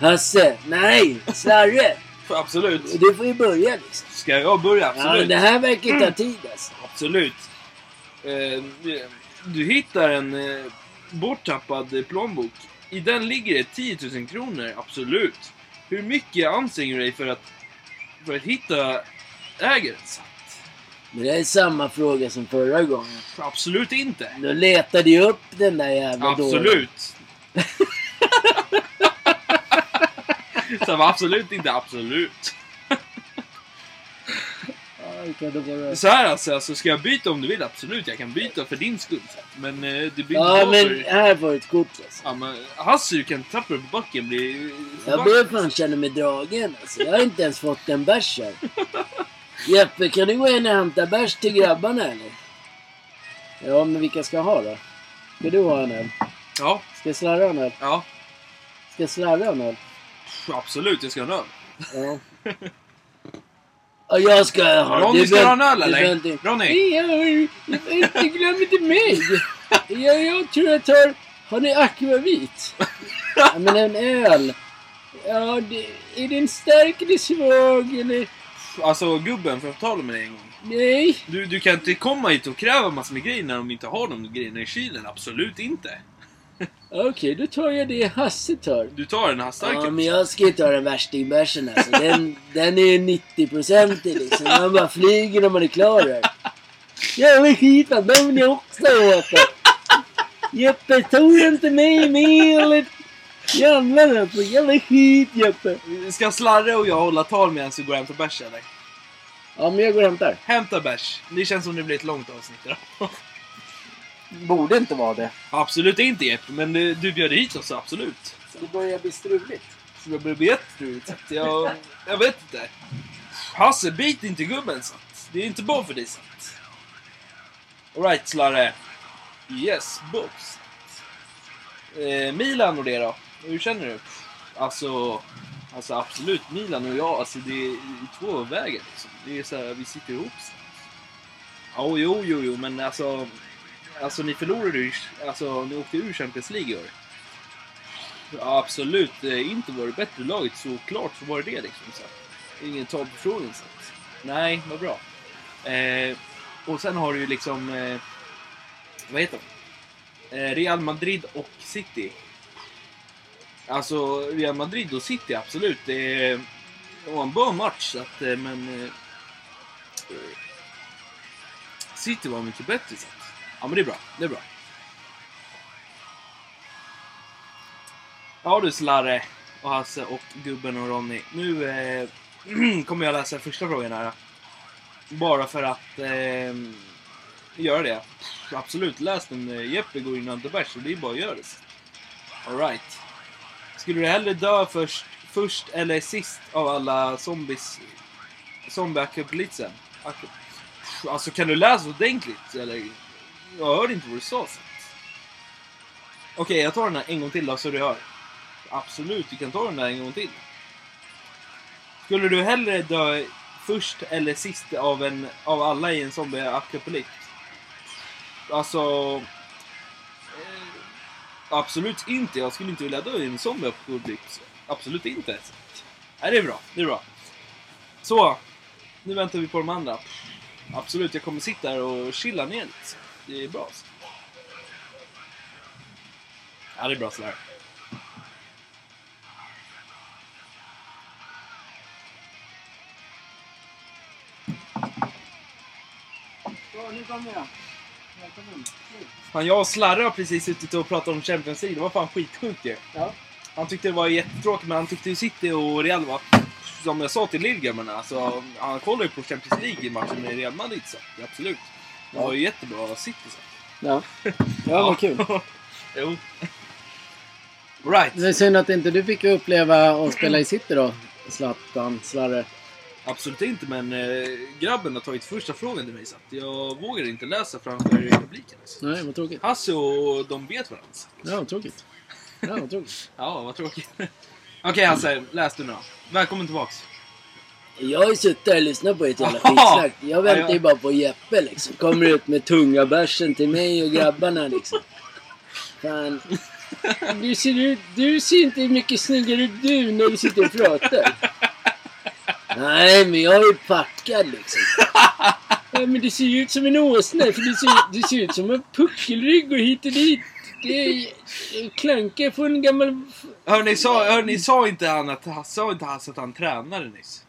Hasse, nej, Slarre. Absolut. Du får ju börja liksom. Ska jag börja? Ja, Absolut. det här verkar ta tid alltså. Absolut. Eh, du hittar en eh, borttappad plånbok. I den ligger det 10 000 kronor, absolut. Hur mycket anstränger du dig för att, för att hitta ägaren? Men det är samma fråga som förra gången. Absolut inte. Då letade jag upp den där jävla. Absolut. [laughs] [laughs] Så var absolut inte absolut. Så här alltså, alltså, ska jag byta om du vill? Absolut, jag kan byta för din skull. Men eh, det blir Ja, men för... här du ett kort alltså. Ja, men Hasse, du kan tappa det på backen. Bli Jag börjar fan känna mig dragen alltså. Jag har inte ens fått en bärs här. Jeppe, kan du gå in och hämta bärs till grabbarna eller? Ja, men vilka ska ha då? Ska du ha en öl? Ja, Ska Slarre ha en öl? ja. Ska Slarre ha en öl? Absolut, jag ska ha en öl. Ja. Ja, jag ska ha. Ronny, ska du ha en öl eller? Ronny? Jag- glöm inte mig. [laughs] Jag, jag tror jag tar... Har ni akvavit? Ja, men en öl. Ja, det, är den stark eller svag eller... Alltså gubben, får jag tala med dig en gång? Nej. Du, du kan inte komma hit och kräva massor med grejer när de inte har de grejerna i kylen. Absolut inte. Okej, då tar jag det Hasse tar. Du tar den starka. Ja, men jag ska ju ta den värstingbärsen alltså. Den, den är ju 90-procentig liksom. Man bara flyger när man är klar här. Jävla skit, den vill jag också äta. Jeppe, tog inte mig med eller? Jävlar alltså, jävla skit Jeppe. Ska Slarre och jag hålla tal medan du går och hämtar bärs eller? Ja, men jag går och hämtar. Hämta bärs. Det känns som det blir ett långt avsnitt idag. Borde inte vara det. Absolut inte Jeppe, men du, du bjöd hit oss, absolut. Det börjar bli struligt. Så det börjar bli jätteroligt. Jag, jag vet inte. Hasse, bit inte gubben sant. Det är inte bra för dig sant. Alright Slarre. Yes, box. Eh, Milan och det då? Hur känner du? Alltså, alltså absolut, Milan och jag, alltså det är i två vägar liksom. Det är så här, vi sitter ihop. Så. Ja, jo, jo, jo, men alltså, alltså ni förlorade ju, alltså ni åkte ur Champions League i år. Ja, absolut eh, inte var det bättre laget, såklart så var det det liksom. Så. Ingen tal på frågan. Så. Nej, vad bra. Eh, och sen har du ju liksom, eh, vad heter de? Eh, Real Madrid och City. Alltså, Real Madrid och City, absolut. Det, var en bra match, så att, eh, men... Eh, City var mycket bättre. Så ja, men det är bra. Det är bra. Ja du Slarre och Hasse och gubben och Ronny. Nu eh, [clears throat] kommer jag läsa första frågan här. Bara för att eh, göra det. Absolut, läs den. Eh, Jeppe går in under bärs och det är bara att göra det. Alright. Skulle du hellre dö först, först eller sist av alla zombies? Zombie-apokalypsen? Alltså kan du läsa ordentligt? Eller? Jag hörde inte vad du sa. så. Okej, jag tar den här en gång till då så du hör. Absolut, du kan ta den där en gång till. Skulle du hellre dö först eller sist av, en, av alla i en zombie-apokalyps? Alltså... Eh, absolut inte. Jag skulle inte vilja dö i en zombie-apokalyps. Absolut inte. Nej, det är bra. Det är bra. Så, nu väntar vi på de andra. Absolut, jag kommer sitta här och chilla ner lite. Det är bra. Ja, det är bra sådär. Så, nu kommer jag. Fan, jag och Slarre har precis suttit och pratat om Champions League. Det var fan skitsjukt ju. Ja. Han tyckte det var jättetråkigt, men han tyckte ju City och Real var... Som jag sa till Lillgrabbarna, alltså, han kollar ju på Champions League i matchen med Real Madrid så absolut. Det var ju jättebra City så. Ja, ja vad kul. [laughs] jo. Right. Det är synd att inte du fick uppleva att spela i City då. Zlatan, Slarre. Absolut inte, men eh, grabben har tagit första frågan till mig så att jag vågar inte läsa framför publiken. Alltså. Nej, vad tråkigt. Hasse och de vet varandra. så. Ja, vad tråkigt. Ja, vad tråkigt. [laughs] Ja, vad tråkigt. [laughs] Okej Hasse, läs du nu då. Välkommen tillbaks. Jag har ju suttit där och lyssnat på ett jävla skitsnack. Jag väntar ju bara på Jeppe liksom. Kommer ut med tunga bärsen till mig och grabbarna liksom. Fan. Du ser, ut, du ser inte mycket snyggare ut du när du sitter och pratar. Nej, men jag är packad liksom. Ja, men du ser ju ut som en åsna. För du ser, du ser ut som en puckelrygg och hit och dit. Det på en gammal... Hörni, sa, hörni, sa inte han att, sa inte Hasse att han tränade nyss?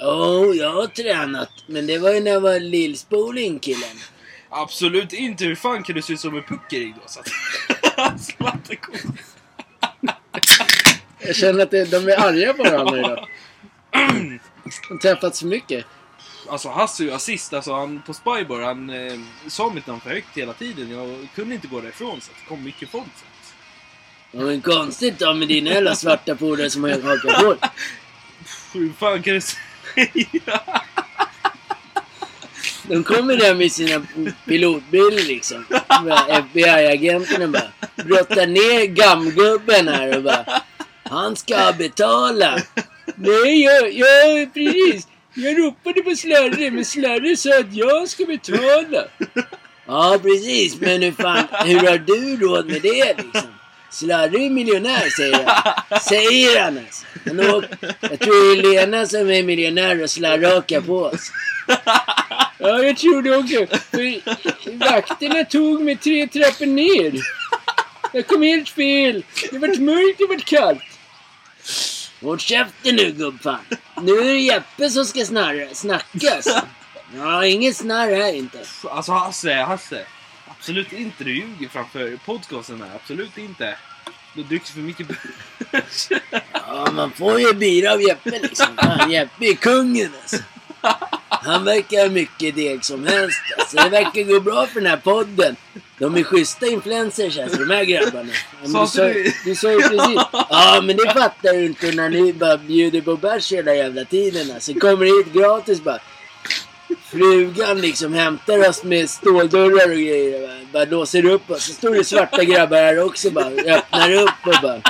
Jo, jag har tränat. Men det var ju när jag var lillspoling killen. Absolut inte. Hur fan kan du se ut som en puckerig då? Så att... [laughs] Jag känner att det, de är arga på varandra idag. De träffats för mycket. Alltså Hasse är ju assist. Alltså han på Spybar, han eh, sa mitt namn för högt hela tiden. Jag kunde inte gå därifrån så att det kom mycket folk. Så att... Ja, men konstigt då med dina jävla svarta polare som har hakat på. [laughs] Hur fan kan du [laughs] De kommer där med sina pilotbilar liksom. FBI-agenterna bara brottar ner gamgubben här och bara Han ska betala. Nej, jag, jag, precis. Jag ropade på Slarre, men Slarre sa att jag ska betala. Ja precis, men hur fan, hur har du råd med det liksom? Slarre är miljonär säger han. Säger han alltså. Han åker, jag tror det är Lena som är miljonär och Slarre hakar på oss. Ja, jag tror det också. För vakterna tog mig tre trappor ner. Jag kom helt fel. Det vart mörkt, det vart kallt. Håll käften nu gubbfan. Nu är det Jeppe som ska snarra, snacka alltså. Ja, inget snarr här inte. Alltså Hasse, Hasse. Absolut inte. Du ljuger framför podcasten här. Absolut inte. Du dricks för mycket bärs. Ja, man får ju bira av Jeppe liksom. Fan, Jeppe är kungen alltså. Han verkar ha mycket deg som helst. Alltså, det verkar gå bra för den här podden. De är schyssta influencers alltså, de här grabbarna. Men du, sa, du sa ju precis. Ja, men det fattar du inte när ni bara bjuder på bärs hela jävla tiden. Alltså, kommer hit gratis bara. Frugan liksom hämtar oss med ståldörrar och grejer. Bara, bara låser upp oss. Så står det svarta grabbar här också bara. Öppnar upp och bara.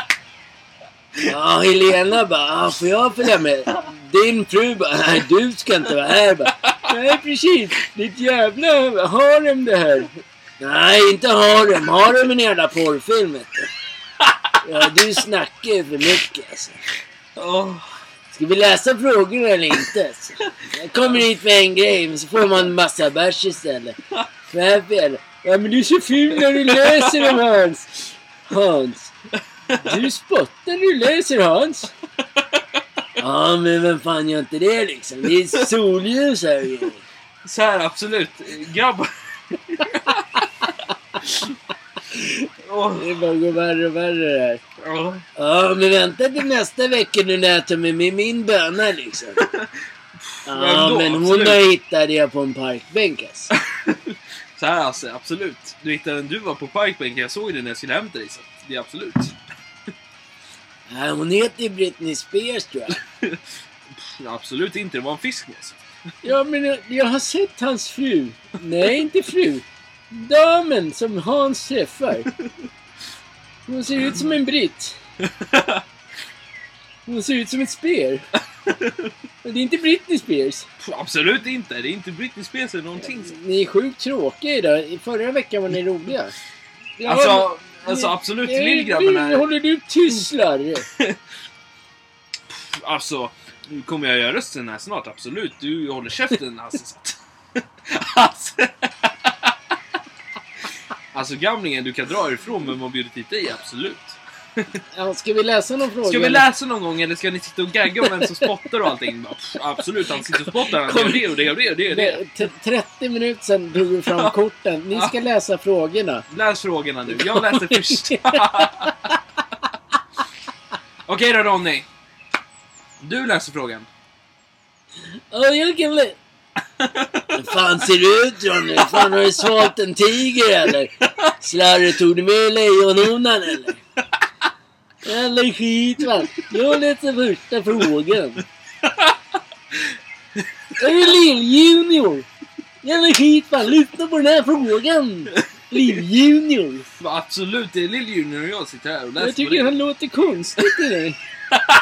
Ja, Helena bara, ah, får jag följa med? Din fru bara, nej du ska inte vara här bara. Nej, precis. Ditt jävla harem det här. Nej, inte har de. Har är en jävla porrfilm du. Ja, du snackar ju för mycket alltså. Oh. Ska vi läsa frågorna eller inte? Jag kommer hit för en grej, men så får man en massa bärs istället. Vad är fel? Ja, men du är så ful när du läser dem Hans. Hans. Du spottar när du läser Hans. Ja, men vem fan gör inte det liksom? Det är solljus här och. Så här, absolut. Grabbar. Det bara går värre och värre det här. åh. Ja, men vänta till nästa vecka nu när jag tar med mig min böna liksom. [laughs] Ja, men hon har hittat det på en parkbänk alltså. [laughs] Så här alltså, absolut. Du hittade en duva på parkbänken. Jag såg det när jag skulle hämta dig. Så det är absolut. [laughs] Ja, hon heter ju Britney Spears tror jag. Ja, absolut inte. Det var en fiskmås. Ja, men jag, jag har sett hans fru. Nej, inte fru. Damen som Hans träffar. Hon ser ut som en britt. Hon ser ut som ett spear. Men det är inte Britney Spears. Absolut inte. Det är inte Britney Spears eller någonting. Ni är sjukt tråkiga idag. Förra veckan var ni roliga. Ja, Alltså, alltså absolut. Nej, Lillgrabben nu här. håller du tyst Larry. [laughs] Alltså, nu kommer jag göra rösten här snart. Absolut. Du håller käften Hasse. så att- Alltså. Gamlingen, du kan dra ifrån men man bjuder hit dig, absolut. Ja, ska vi läsa någon fråga? Ska vi läsa någon gång eller ska ni sitta och gagga om vem som spottar och allting? Pff, absolut, han sitter och spottar. Han gör det och det och det och det. Och det. Det- t- 30 minuter sedan tog vi fram korten. Ni ska läsa frågorna. Läs frågorna nu. Jag läser först. [laughs] Okej då Ronny. Du läser frågan. Jag kan lä- Hur fan ser du ut Ronny? Fan har du svalt en tiger eller? Slarre, tog du med lejonhonan eller? Eller skit va. Jag läser första frågan. Är du lill-junior? Eller skit va. Lyssna på den här frågan. Lill-junior. Absolut, det är Lill-Junior och jag sitter här och läser Jag tycker han låter konstigt i dig.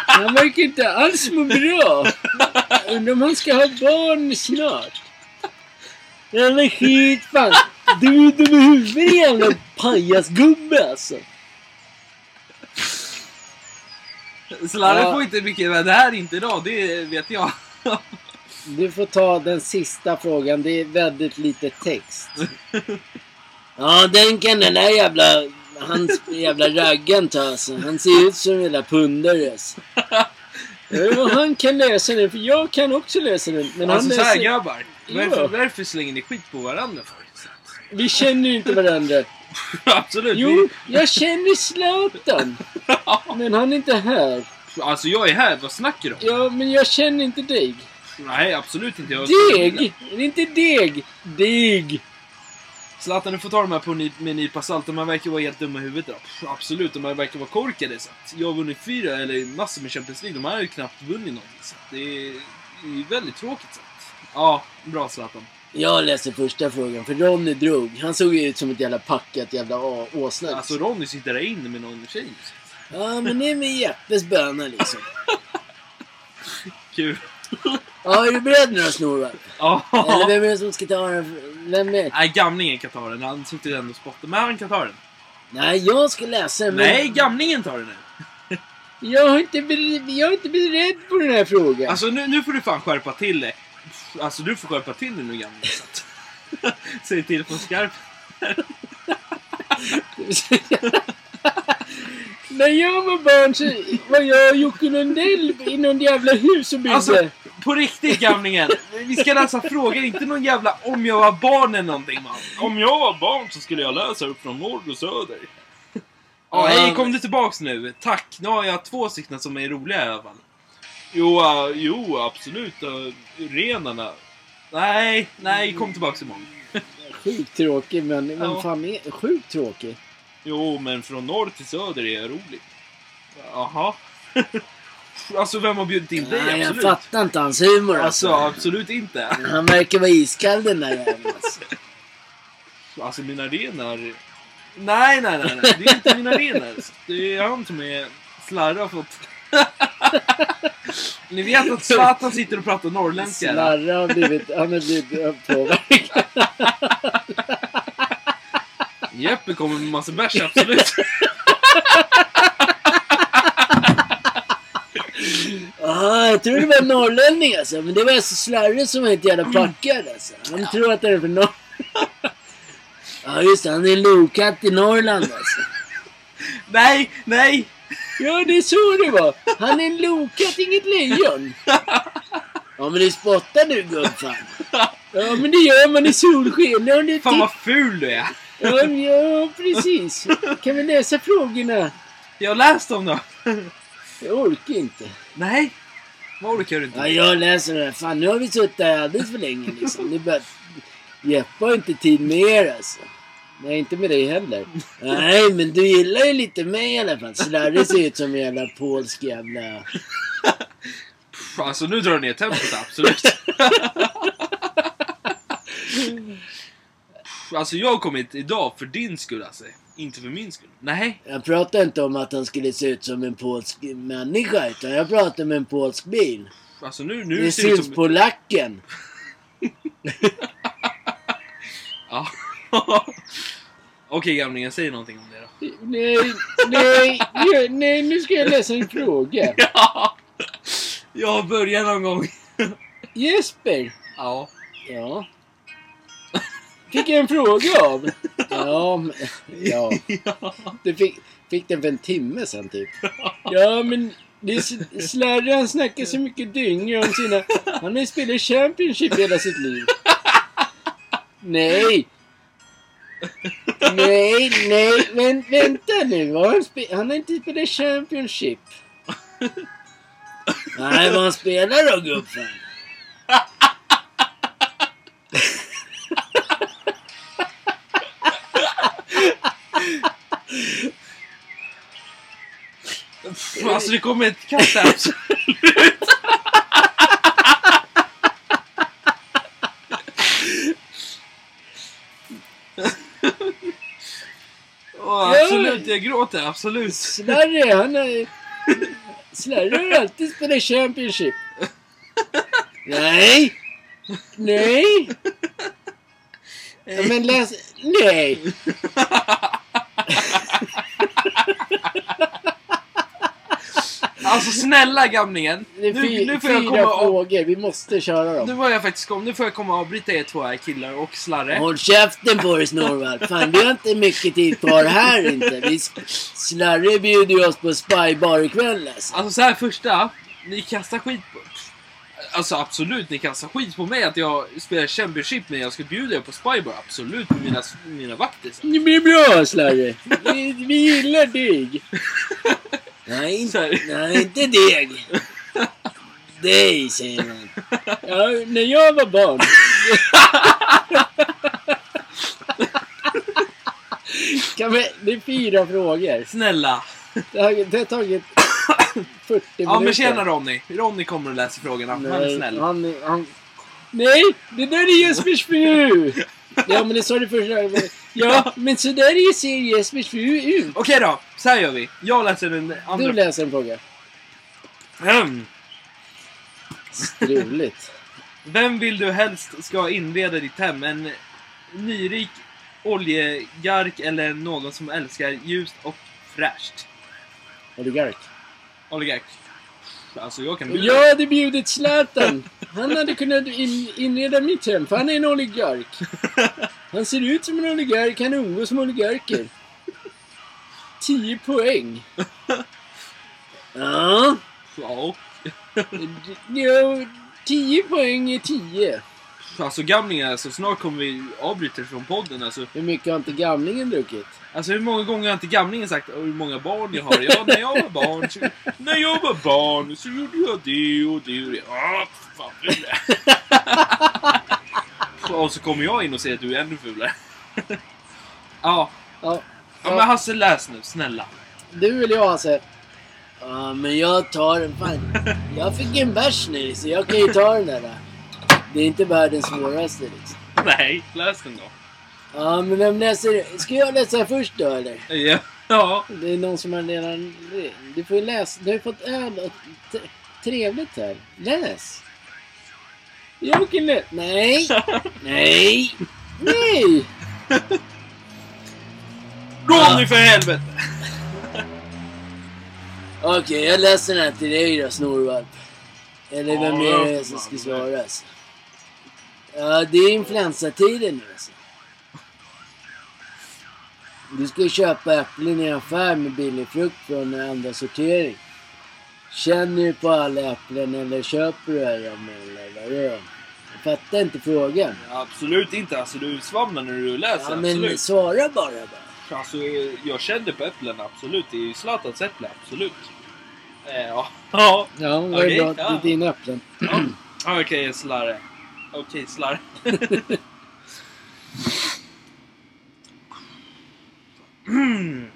Han verkar inte alls må bra. Undrar om han ska ha barn snart. Eller skit fan. Du är dum i huvudet jävla pajasgubbe alltså. Slarre Ja. får inte mycket, men det här är inte idag, det vet jag. Du får ta den sista frågan. Det är väldigt lite text. [laughs] Ja, den kan den där jävla... Hans jävla raggen ta alltså. Han ser ut som en jävla pundare alltså. Ja, han kan lösa den, för jag kan också lösa den. Men han alltså så här löser... grabbar, varför, varför slänger ni skit på varandra för? Vi känner ju inte varandra. [laughs] Absolut. Jo, jag känner Zlatan. [laughs] Men han är inte här. Alltså jag är här, vad snackar du om? Ja, men jag känner inte dig. Nej, absolut inte. Jag Deg! Det är inte deg. Deg. Zlatan, du får ta de här på ny- med en nypa salt. De här verkar vara helt dumma i huvudet. Pff, Absolut, de här verkar vara korkade. Så jag har vunnit fyra, eller massor med Champions League. De här har ju knappt vunnit någonting. Så det, är, det är väldigt tråkigt. Så. Ja, bra Zlatan. Jag läser första frågan, för Ronny drog. Han såg ju ut som ett jävla packat jävla åsna. Alltså Ronny sitter där inne med någon tjej. Ja, men det är med Jeppes böna liksom. [laughs] Kul. Ja, är du beredd nu då Snorvalp? Eller Ja. vem är det som ska ta den? Vem är Nej, gamlingen kan ta den. Han suttit ändå och spottat. Men han kan ta den. Nej, jag ska läsa den. men Nej, gamlingen tar den nu. Jag har inte beredd, jag är inte beredd på den här frågan. Alltså nu, nu får du fan skärpa till dig. Alltså du får skärpa till dig nu gamlingen. [laughs] Säg till på skarp. [laughs] När jag var barn så var jag och Jocke Lundell i någon jävla hus och byggde. Alltså, på riktigt gamlingen. Vi ska läsa frågor, inte någon jävla om jag var barn eller någonting man. Om jag var barn så skulle jag läsa upp från norr och söder. Ja, hej, kom du tillbaks nu? Tack, nu har jag två stycken som är roliga i alla fall. Jo, uh, jo absolut. Uh, renarna. Nej, nej, kom tillbaks imorgon. Sjukt tråkig men vem Ja. fan är sjukt tråkig? Jo, men från norr till söder är jag rolig. Jaha. [laughs] alltså, vem har bjudit in dig? Nej, jag fattar inte hans humor Alltså, alltså. absolut inte. Han verkar vara iskall den där jäveln alltså. Alltså mina renar... Nej, nej, nej, nej. Det är inte mina renar. Det är han som är... Slarre har fått... [laughs] Ni vet att Zlatan sitter och pratar norrländska? Slarre har blivit, han har blivit påverkad. Jeppe kommer med massa bärs, absolut. [laughs] Ah, jag tror det var norrlänning alltså. Men det var alltså Slarre som var helt jävla packad alltså. Han tror att det är från norr. [laughs] Ja just det, han är en lokatt i Norrland alltså. [laughs] nej, nej! Ja, det är så det var. Han är en lokatt, inget lejon. [laughs] Ja, men du spottar du gubbfan. Ja, men det gör man i solsken. Ja, det Fan vad ful du är. ja, ja, precis. Kan vi läsa frågorna? Jag läst dem då. Jag orkar inte. Nej. Vad orkar du inte? Ja, jag läser det här. Fan, nu har vi suttit här alldeles för länge liksom. Är bara... Jeppe har inte tid med er alltså. Nej, inte med dig heller. Nej, men du gillar ju lite mig i alla fall. Slarre ser ut som en jävla polsk jävla... Pff, Alltså nu drar du ner tempot, absolut. Pff, [laughs] alltså jag kom hit idag för din skull alltså. Inte för min skull. Nej. Jag pratar inte om att han skulle se ut som en polsk människa. Utan jag pratar om en polsk bil. Alltså nu, nu Det syns som... på lacken. [laughs] Ja. Okej gamlingen, säg någonting om det då. Nej, nej, nej, nej, nu ska jag läsa en fråga. [laughs] Ja! Jag börjar någon gång. Jesper. Ja. Ja. Fick jag en fråga av? [laughs] Ja, men, ja. Du fick, fick den för en timme sen typ. Ja, men det är s- Slarre han snackar så mycket dynga om sina... Han har ju spelat Championship hela sitt liv. Nej! Nej, nej, men vänta nu. Han, han har inte spelat Championship. Nej, vad han spelar då gubben? Alltså det kommer ett katt här. alltså. Åh, absolut, jag gråter. Absolut. Slarre, han har... Slarre har alltid spelat Championship. Nej! Nej! Ja, men läs... Nej! [laughs] Alltså snälla gamlingen. Det är Nu, nu får jag fyra komma och... frågor. Vi måste köra Nu dem. var jag faktiskt kom. Nu får jag komma och avbryta er två här killar och slarre. Håll käften på dig Snorvall. Fan, vi har inte mycket tid kvar här inte. Vi Slarre bjuder ju oss på spybar ikväll alltså. Alltså så här första. Ni kastar skit på... Alltså absolut, ni kastar skit på mig att jag spelar Championship men jag ska bjuda er på Spybar. Absolut, med mina, mina vaktisar. Det blir bra Slarre. Vi, vi gillar dig. [laughs] Nej, nej, inte deg. Dig säger man. Ja, när jag var barn. Kan vi, det är fyra frågor. Snälla. Det har, det har tagit 40 minuter. Ja men tjena Ronny. Ronny kommer och läser frågorna. Han är Nej, snäll. Han, han... Nej, det där är Jespers fru! [laughs] Ja, men det sa du första gången. Ja, men så där är ser Jespers fru ut. Okej då, så här gör vi. Jag läser den andra. Du läser en fråga. Ahem. Struligt. Vem vill du helst ska inreda ditt hem? En nyrik oljegark eller någon som älskar ljust och fräscht? Oligark. Oligark. Alltså jag kan bjuda. Jag hade bjudit Zlatan. Han hade kunnat in, inreda mitt hem, för han är en oligark. Han ser ut som en oligark, han umgås med oligarker. 10 poäng. Ja, Ja. Ja, 10 poäng är 10. Alltså gamlingar, alltså, snart kommer vi avbryta från podden. Alltså, Hur mycket har inte gamlingen druckit? alltså hur många gånger har inte gamlingen sagt hur många barn jag har? Ja, när jag var barn så, när jag var barn så gjorde jag det och det och det. Ah, fan [laughs] Och så kommer jag in och säger att du är ännu fulare. [laughs] ja. Ja. ja, men Hasse läs nu, snälla. Du eller jag Hasse? ja men jag tar den. Fan, [laughs] jag fick en bärs nu så jag kan ju ta den där. Det är inte världens svåraste liksom. Nej, läs den då. Ja, men vem läser? Ska jag läsa först då eller? Ja. ja. Det är någon som har redan... Du får ju läsa. Du har ju fått öl och trevligt här. Läs! Kan läsa. Nej! Nej! Nej! Ronny för helvete! Okej, jag läser den här till dig då Snorvalp. Eller vem är det som ska svara? Ja, det är influensatider nu alltså. Du ska köpa äpplen i affär med billig frukt från andra sortering. Känner du på alla äpplen eller köper du dem eller vadå? Jag fattar inte frågan. Absolut inte, alltså du svamlar när du läser. Ja, men absolut. svara bara då. Alltså, jag kände på äpplen, absolut. Det är ju Zlatans äpple, absolut. Eh, ja. Ja, [laughs] det var Okej, bra. Det är dina äpplen. ja. [clears throat] okej slarre. Okej slarre. Mm.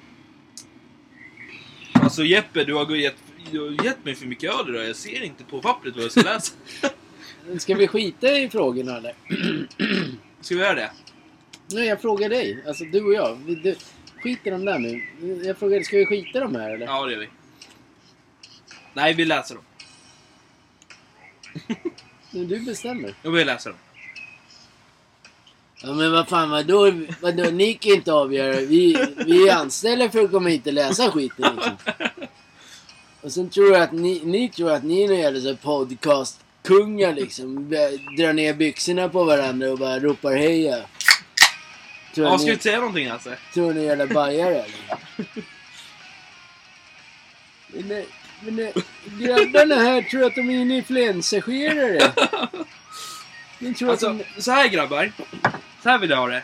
Alltså Jeppe, du har gett, du har gett mig för mycket öl idag. Jag ser inte på pappret vad jag ska läsa. [laughs] Ska vi skita i frågorna eller? [clears throat] Ska vi göra det? Nej, jag frågar dig. Alltså du och jag. Vi, du, skit i dem där nu. Jag frågar, ska vi skita i dem här eller? Ja, det gör vi. Nej, vi läser dem. [laughs] Men Du bestämmer. Jag vill läsa dem. Ja men vad fan vadå? vadå? Ni kan inte avgöra. Vi, vi är anställda för att komma hit och läsa skiten liksom. Och sen tror jag att ni, ni tror att ni är någon jävla podcastkungar liksom. Drar ner byxorna på varandra och bara ropar heja. Tror Ja, ska ni, inte säga någonting alltså? tror ni är jävla bajare eller? [laughs] Men, nej, grabbarna här tror att de är en influencerskerare. De tror att Alltså, de... så här grabbar. Så här vill jag ha det.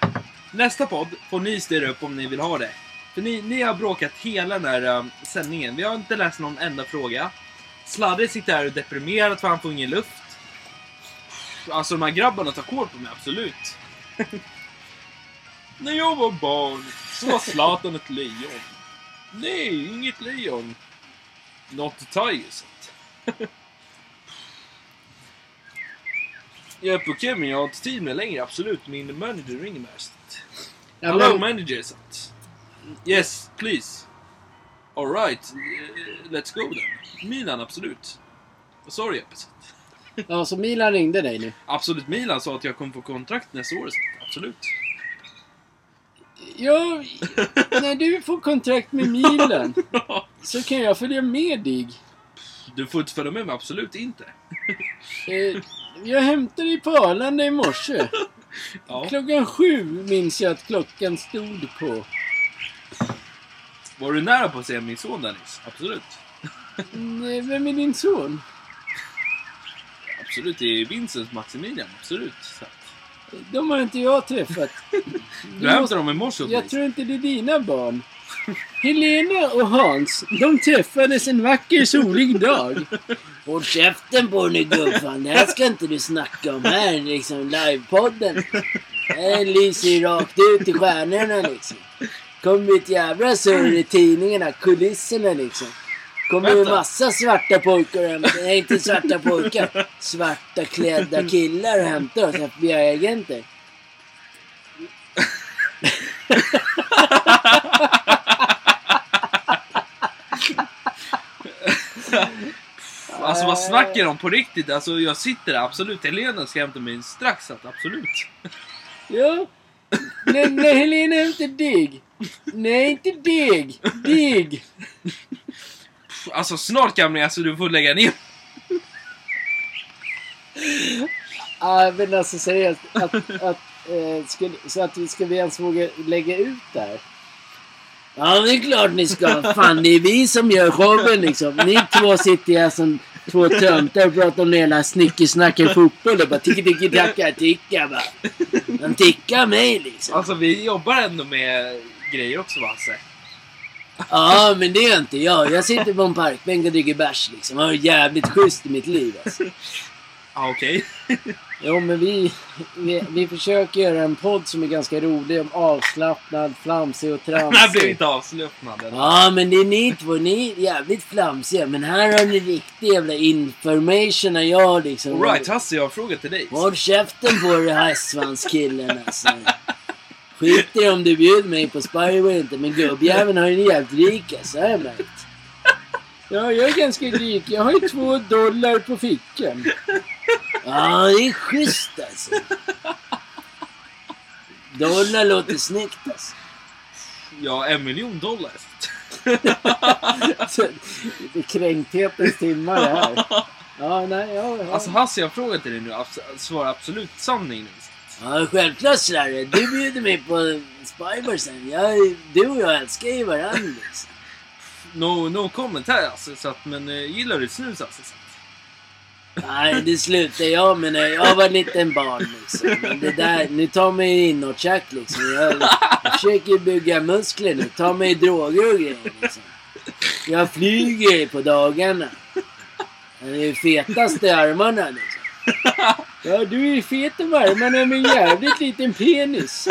Nästa podd får ni styra upp om ni vill ha det. För ni, ni har bråkat hela den här um, sändningen. Vi har inte läst någon enda fråga. Sladde sitter här och är deprimerad för han får ingen luft. Alltså de här grabbarna tar kål på mig, absolut. [laughs] När jag var barn så var Zlatan ett lejon. Nej, inget lejon. Not sant. [laughs] Jag är på Kevin, jag har inte tid med längre, absolut. Min manager ringer mig. Ja, Hello men, manager, så att- Yes, please. Alright, eh, let's go then. Milan, absolut. Sorry att- ja, så Milan ringde dig nu. Absolut, Milan sa att jag kommer få kontrakt nästa år. så Absolut. Ja, när du får kontrakt med Milan [laughs] så kan jag följa med dig. Du får inte följa med mig, absolut inte. Eh, jag hämtade dig på Arlanda i morse. [laughs] Ja. Klockan sju minns jag att klockan stod på. Var du nära på att se min son nyss? Absolut. Nej, Vem är din son? Absolut, det är Vincent Maximilian. Absolut. Så De har inte jag träffat. [laughs] Du hämtade dem i morse åt Jag tror inte det är dina barn. Helena och Hans, de träffades en vacker solig dag. Håll käften på nu gubbfan. Det här ska inte du snacka om här liksom livepodden. Det här lyser ju rakt ut i stjärnorna liksom. Kommer ett jävla surr i tidningarna, kulisserna liksom. Kommer ju massa svarta pojkar och hämtar, nej inte svarta pojkar. Svarta klädda killar och hämtar oss, FBI-agenter. Alltså vad snackar de på riktigt? Alltså jag sitter där, absolut. Helena ska hämta mig strax. absolut. Ja. När, när Helena hämtar deg. Nej, inte deg. Deg. Alltså snart Camry, alltså du får lägga ner. Ja, men alltså seriöst. Att, att, eh, skulle, så att vi ska vi ens våga lägga ut det här. Ja, det är klart ni ska. Fan, det är vi som gör showen liksom. Ni två sitter här som två töntar och pratar om hela snickesnackar fotboll och bara ticka ticka tacka ticka bara. De tickar mig liksom. Alltså vi jobbar ändå med grejer också va Hasse? Ja, men det är inte jag. Jag sitter på en parkbänk och dricker bärs liksom. Jag har jävligt schysst i mitt liv alltså. Ja okej. Jo, men vi, vi, vi försöker göra en podd som är ganska rolig. Om avslappnad, flamsig och Den här blev tramsig. inte avslappnad. Ja, men det är ni två. Ni är jävligt flamsiga. Men här har ni riktig jävla information när jag liksom... Alright Hasse, jag har en fråga till dig. Håll käften på dig hästsvanskillen alltså. Skit i om du bjöd mig på Spyro inte, men gubbjäveln har ju en jävligt rik alltså, har jag märkt. Ja, jag är ganska rik. Jag har ju två dollar på fickan. Ja, det är schysst alltså. Dollar låter snyggt alltså. Ja, en miljon dollar. Så, [laughs] det är kränkthetens timmar det här. Ja, nej, ja, ja. Alltså Hasse, jag har en fråga till dig nu. Svara absolut sanning nu. Ja, självklart Slarre. Du bjuder mig på Spybar sen. Jag, du och jag älskar ju varandra liksom. [laughs] No, no comment här alltså. Så att, men uh, gillar du snus alltså? Så att, Nej, det slutar jag med när jag var liten barn liksom. Men det där, nu tar mig inåtjack liksom. Jag, jag försöker bygga muskler nu. Ta mig droger och grejer liksom. Jag flyger på dagarna. Jag är fetast i armarna liksom. [laughs] Ja, du är fet om armarna med en jävligt liten penis.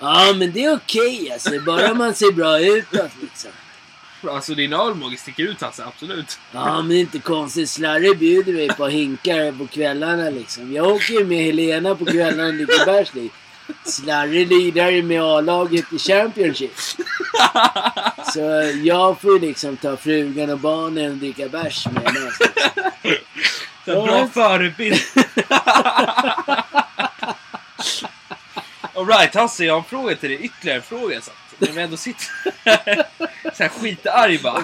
Ja, men det är okej alltså. Bara man ser bra utåt liksom. Alltså din ölmage sticker ut Hasse, absolut. Ja, men det är inte konstigt. Slarre bjuder mig på hinkar på kvällarna liksom. Jag åker ju med Helena på kvällarna och dricker bärs. Slarre lirar med A-laget i Championship. Så jag får ju liksom ta frugan och barnen och dricka bärs med dem. Så bra förebild. Alright Hasse, jag har en fråga till dig. Ytterligare en fråga. Så att, när vi ändå sitter så här skitarg bara.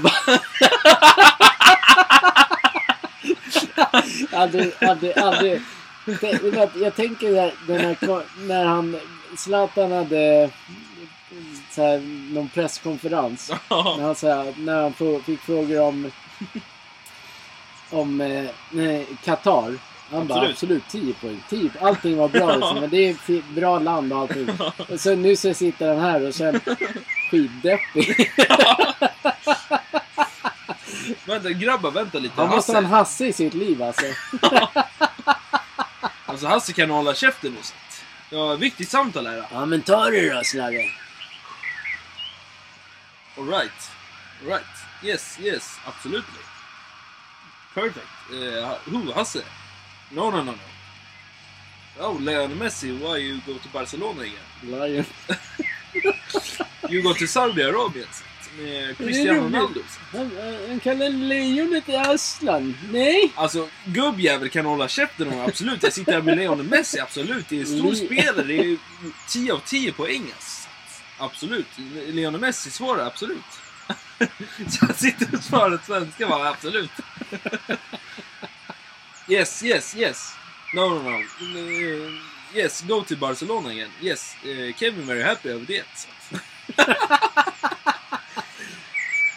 Aldrig, aldrig, aldrig. Jag tänker där, den här, när han, Zlatan hade så här, någon presskonferens. När han, så här, när han fick frågor om om eh, Qatar. Han bara Absolut. absolut 10 poäng. 10, allting var bra liksom, men det är fi- bra land och allting. Och så nu så sitter han här och sen skitdeppig. [laughs] Vänta grabbar, vänta lite. Han måste ha en Hasse, i sitt liv alltså. [laughs] alltså Hasse kan hålla käften nu. så Ja, viktigt samtal här. Ja men ta det då Slarre. Alright. Alright. Yes, yes, absolutely. Perfect. Uh, who, Hasse? No, no, no, no. Oh, Lionel Messi, why you go to Barcelona again? Lion. [laughs] You go to Saudi Arabien med Cristiano. Ronaldo. Han, kallar lejonet Aslan. Nej! Alltså, gubbjävel kan hålla käften om absolut. Jag sitter här med Lionel Messi, absolut. Det är stor spelare. Det är 10 av 10 poäng. Absolut. Lionel Messi svarar absolut. [laughs] Så jag sitter och svarar svenska bara, absolut. Yes, yes, yes. No, no, no. Eh, yes, go to Barcelona again. Yes, uh, Kevin very happy over det. [laughs]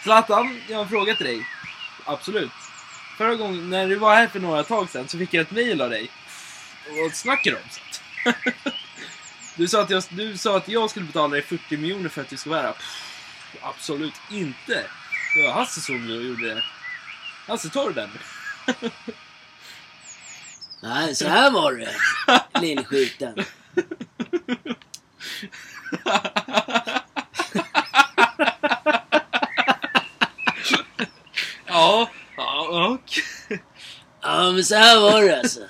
Zlatan, jag har en fråga till dig. Absolut. Förra gången, när du var här för några tag sedan, så fick jag ett mail av dig. Vad snackar du om? [laughs] Du sa, att jag, du sa att jag skulle betala dig 40 miljoner för att du ska vara här. Absolut inte. Det var Hasse som gjorde det. Hasse, tar du den? [laughs] Nej, så här var det. Lillskiten. [laughs] Ja, ja, okej. Ja men så här var det alltså.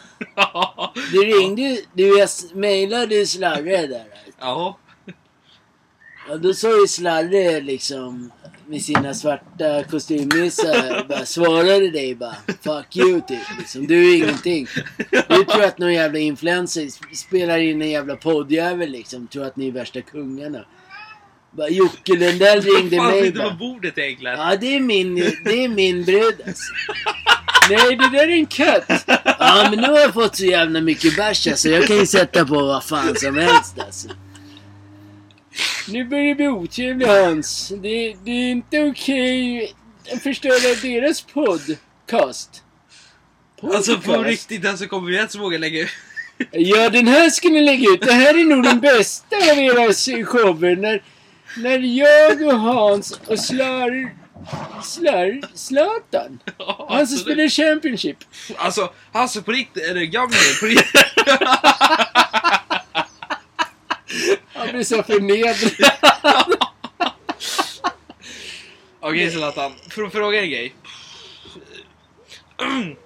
[laughs] Du ringde ju, du mejlade ju Slarre där. Ja, Då sa ju Slarre liksom med sina svarta kostymmissar bara svarade dig bara Fuck you typ. Liksom, du är ingenting. Du tror att någon jävla influencer sp- spelar in en jävla poddjävel liksom. Tror att ni är värsta kungarna. Bara Jocke Lundell ringde fan mig bara. bordet egentligen? Ja det är min, det är min brud alltså. Nej det där är en katt. Ja men nu har jag fått så jävla mycket bärs alltså. Jag kan ju sätta på vad fan som helst alltså. Nu börjar det bli otrevligt Hans. Det, det är inte okej att förstöra deras podcast. Alltså på riktigt, alltså kommer vi ens våga lägga ut? Ja, den här ska ni lägga ut. Det här är nog den bästa av era shower. När, när jag och Hans och Slar... Slar... Zlatan. Han som spelar Championship. Alltså, Hasse på riktigt, eller gamle på riktigt. [laughs] Han blir så förnedrad. [laughs] Okej Zlatan, får jag fråga en grej? [laughs]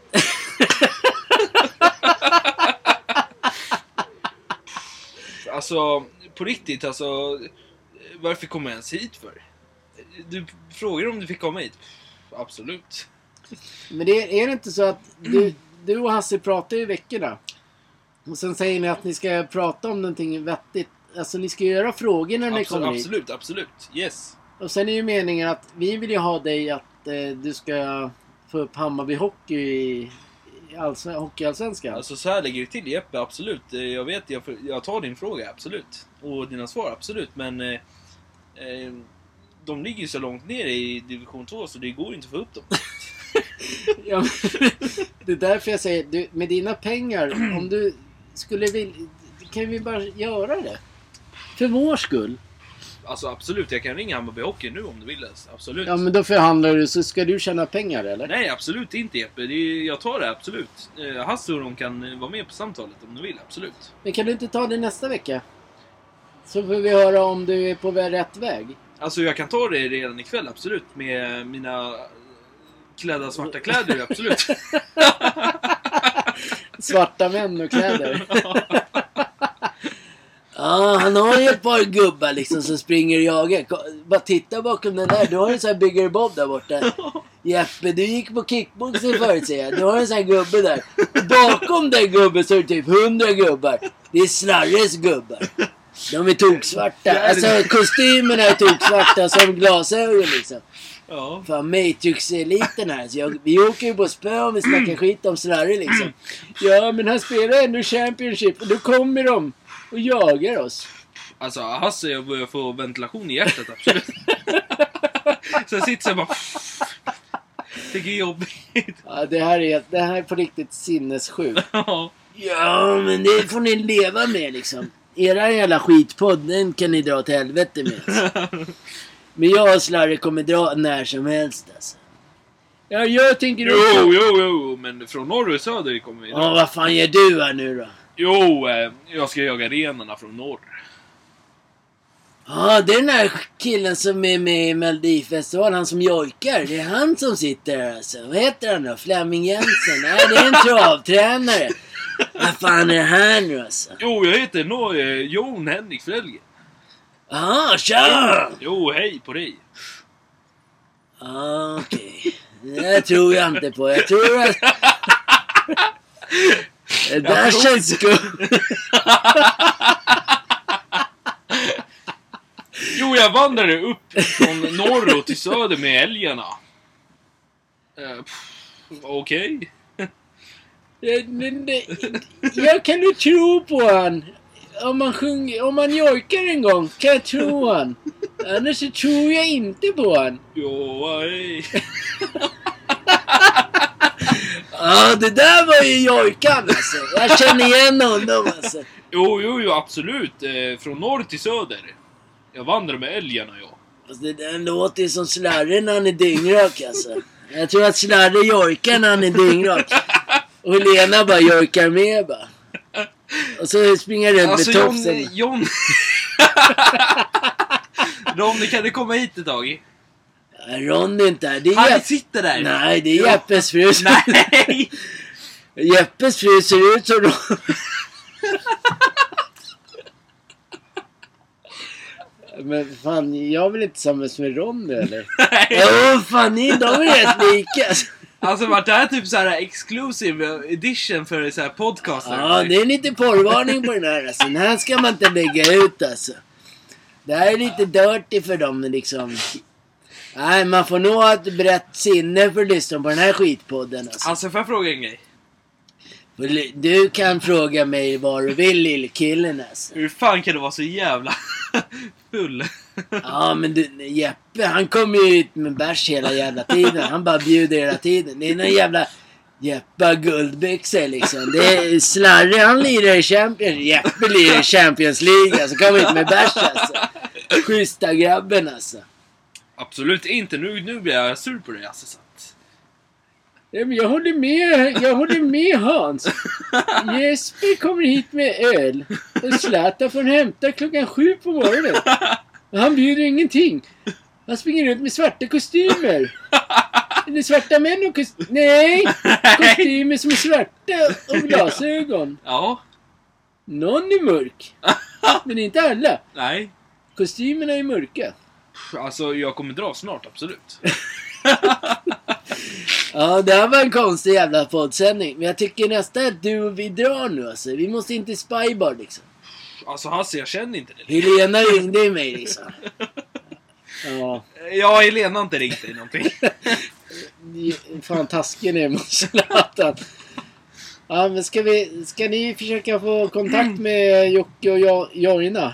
alltså, på riktigt alltså. Varför kom jag ens hit för? Du frågar om du fick komma hit? Absolut. Men det, är det inte så att du, du och Hasse pratar i veckorna? Och sen säger ni att ni ska prata om någonting vettigt. Alltså ni ska göra frågor när ni Absolut, kommer hit. absolut, absolut. Yes. Och sen är ju meningen att vi vill ju ha dig att eh, du ska få upp Hammarby Hockey i, i allsven- Hockeyallsvenskan. Alltså så här ligger det till Jeppe, absolut. Eh, Jag vet, jag, jag tar din fråga, absolut. Och dina svar, absolut. Men eh, eh, de ligger ju så långt ner i division 2 så det går inte att få upp dem. [laughs] Ja, men, [laughs] det är därför jag säger, du, med dina pengar, om du skulle vilja... Kan vi bara göra det? För vår skull. Alltså absolut, jag kan ringa Hammarby Hockey nu om du vill. Absolut. Ja men då förhandlar du så ska du tjäna pengar eller? Nej, absolut inte Jeppe. Det är, jag tar det absolut. Eh, Hasse och de kan eh, vara med på samtalet om de vill, absolut. Men kan du inte ta det nästa vecka? Så får vi höra om du är på rätt väg. Alltså jag kan ta det redan ikväll, absolut. Med mina klädda svarta kläder, absolut. [laughs] Svarta män och kläder. [laughs] Ja, han har ju ett par gubbar liksom som springer och jagar. Bara titta bakom den där. Du har en sån här Bigger Bob där borta. Jeppe, du gick på kickboxing förut säger jag. Du har en sån här gubbe där. Bakom den gubben så är det typ hundra gubbar. Det är Slarres gubbar. De är toksvarta. Alltså kostymerna är toksvarta som glasögon liksom. ja. Fan Matrix-eliten här. Så jag, vi åker ju på spö om vi snackar skit om Slarre liksom. [clears throat] Ja men han spelar ändå Championship och då kommer de och jagar oss. Alltså Hasse, jag börjar få ventilation i hjärtat, absolut. [laughs] Så jag sitter så bara... Tycker det är jobbigt. Ja, det, här är, det här är på riktigt sinnessjukt. [laughs] Ja. Ja, men det får ni leva med liksom. Era jävla skitpodd, den kan ni dra till helvete med. Men jag och Slarre kommer dra när som helst alltså. Ja, jag tänker Jo, jo, jo, men från norr och söder kommer vi. Ja, vad fan gör du här nu då? Jo, eh, jag ska jaga renarna från norr. Ja, det är den här killen som är med i Melodifestivalen, han som jojkar. Det är han som sitter här alltså. Vad heter han då? Flemming Jensen? Nej, det är en travtränare. Vad fan är det här nu alltså? Jo, jag heter no, eh, Jon Henrik Frelge. Ja, tja! Jo, hej på dig. Ja, okej. Det tror jag inte på. Jag tror att... [laughs] Det där känns skumt. [laughs] Jo, jag vandrade upp från norr och till söder med älgarna. Eh, pff, Okej. [laughs] Men det- Jag kan du tro på han. Om man, sjunger, om man jojkar en gång kan jag tro han. Annars så tror jag inte på han. Jo, hej. [laughs] Ja, det där var ju jojkan alltså. Jag känner igen honom alltså. Jo, jo, jo, absolut. Eh, från norr till söder. Jag vandrar med älgarna, ja. Alltså, det där låter ju som Slarre när han är dyngrak alltså. Jag tror att Slarre jojkar när han är dyngrak. Och Lena bara jojkar med bara. Och så springer runt Alltså, med John... tofsen. John... Ronny, [laughs] kan du komma hit ett tag? Ja, Ronny är inte här. Det är Han Jeppe. sitter där! Nej, det är Jeppes fru. Nej! [laughs] Jeppes fru ser ut som Ronny. [laughs] Men fan, jag vill inte tillsammans med Ronny eller? [laughs] Ja, fan ni, de är rätt lika. alltså. Alltså vart det här typ så här exclusive edition för så här podcaster? Ja, det är lite porrvarning på den här alltså. Den här ska man inte lägga ut alltså. Det här är lite dirty för dem liksom. Nej, man får nog ha ett brett sinne för att lyssna på den här skitpodden alltså. Alltså får jag fråga en grej? Du kan fråga mig vad du vill lillkillen alltså. Hur fan kan du vara så jävla [laughs] full? Ja men du, Jeppe han kommer ju ut med bärs hela jävla tiden. Han bara bjuder hela tiden. Det är någon jävla Jeppe guldbyxor liksom. Det är Slarre han lirar i Champions Jeppe lirar i Champions League alltså. Kommer ut med bärs alltså. Schyssta grabben alltså. Absolut inte. Nu, nu blir jag sur på dig alltså. Så att... Ja, men jag håller med, jag håller med Hans. Jesper kommer hit med öl. Och Zlatan får hämta klockan sju på morgonen. Och han bjuder ingenting. Han springer runt med svarta kostymer. Eller svarta män och kostymer. Nej! Kostymer som är svarta och glasögon. Ja. Någon är mörk. Men inte alla. Nej. Kostymerna är mörka. Alltså jag kommer dra snart, absolut. [laughs] Ja det här var en konstig jävla poddsändning. Men jag tycker nästa är att du och vi drar nu alltså. Vi måste inte spybar liksom. Alltså Hasse, jag känner inte dig. Helena ringde ju mig liksom. [laughs] Ja. Ja, Helena har inte ringt dig någonting. Fan [laughs] taskig ni är mot Zlatan. Ja men ska vi, ska ni försöka få kontakt med Jocke och Jo-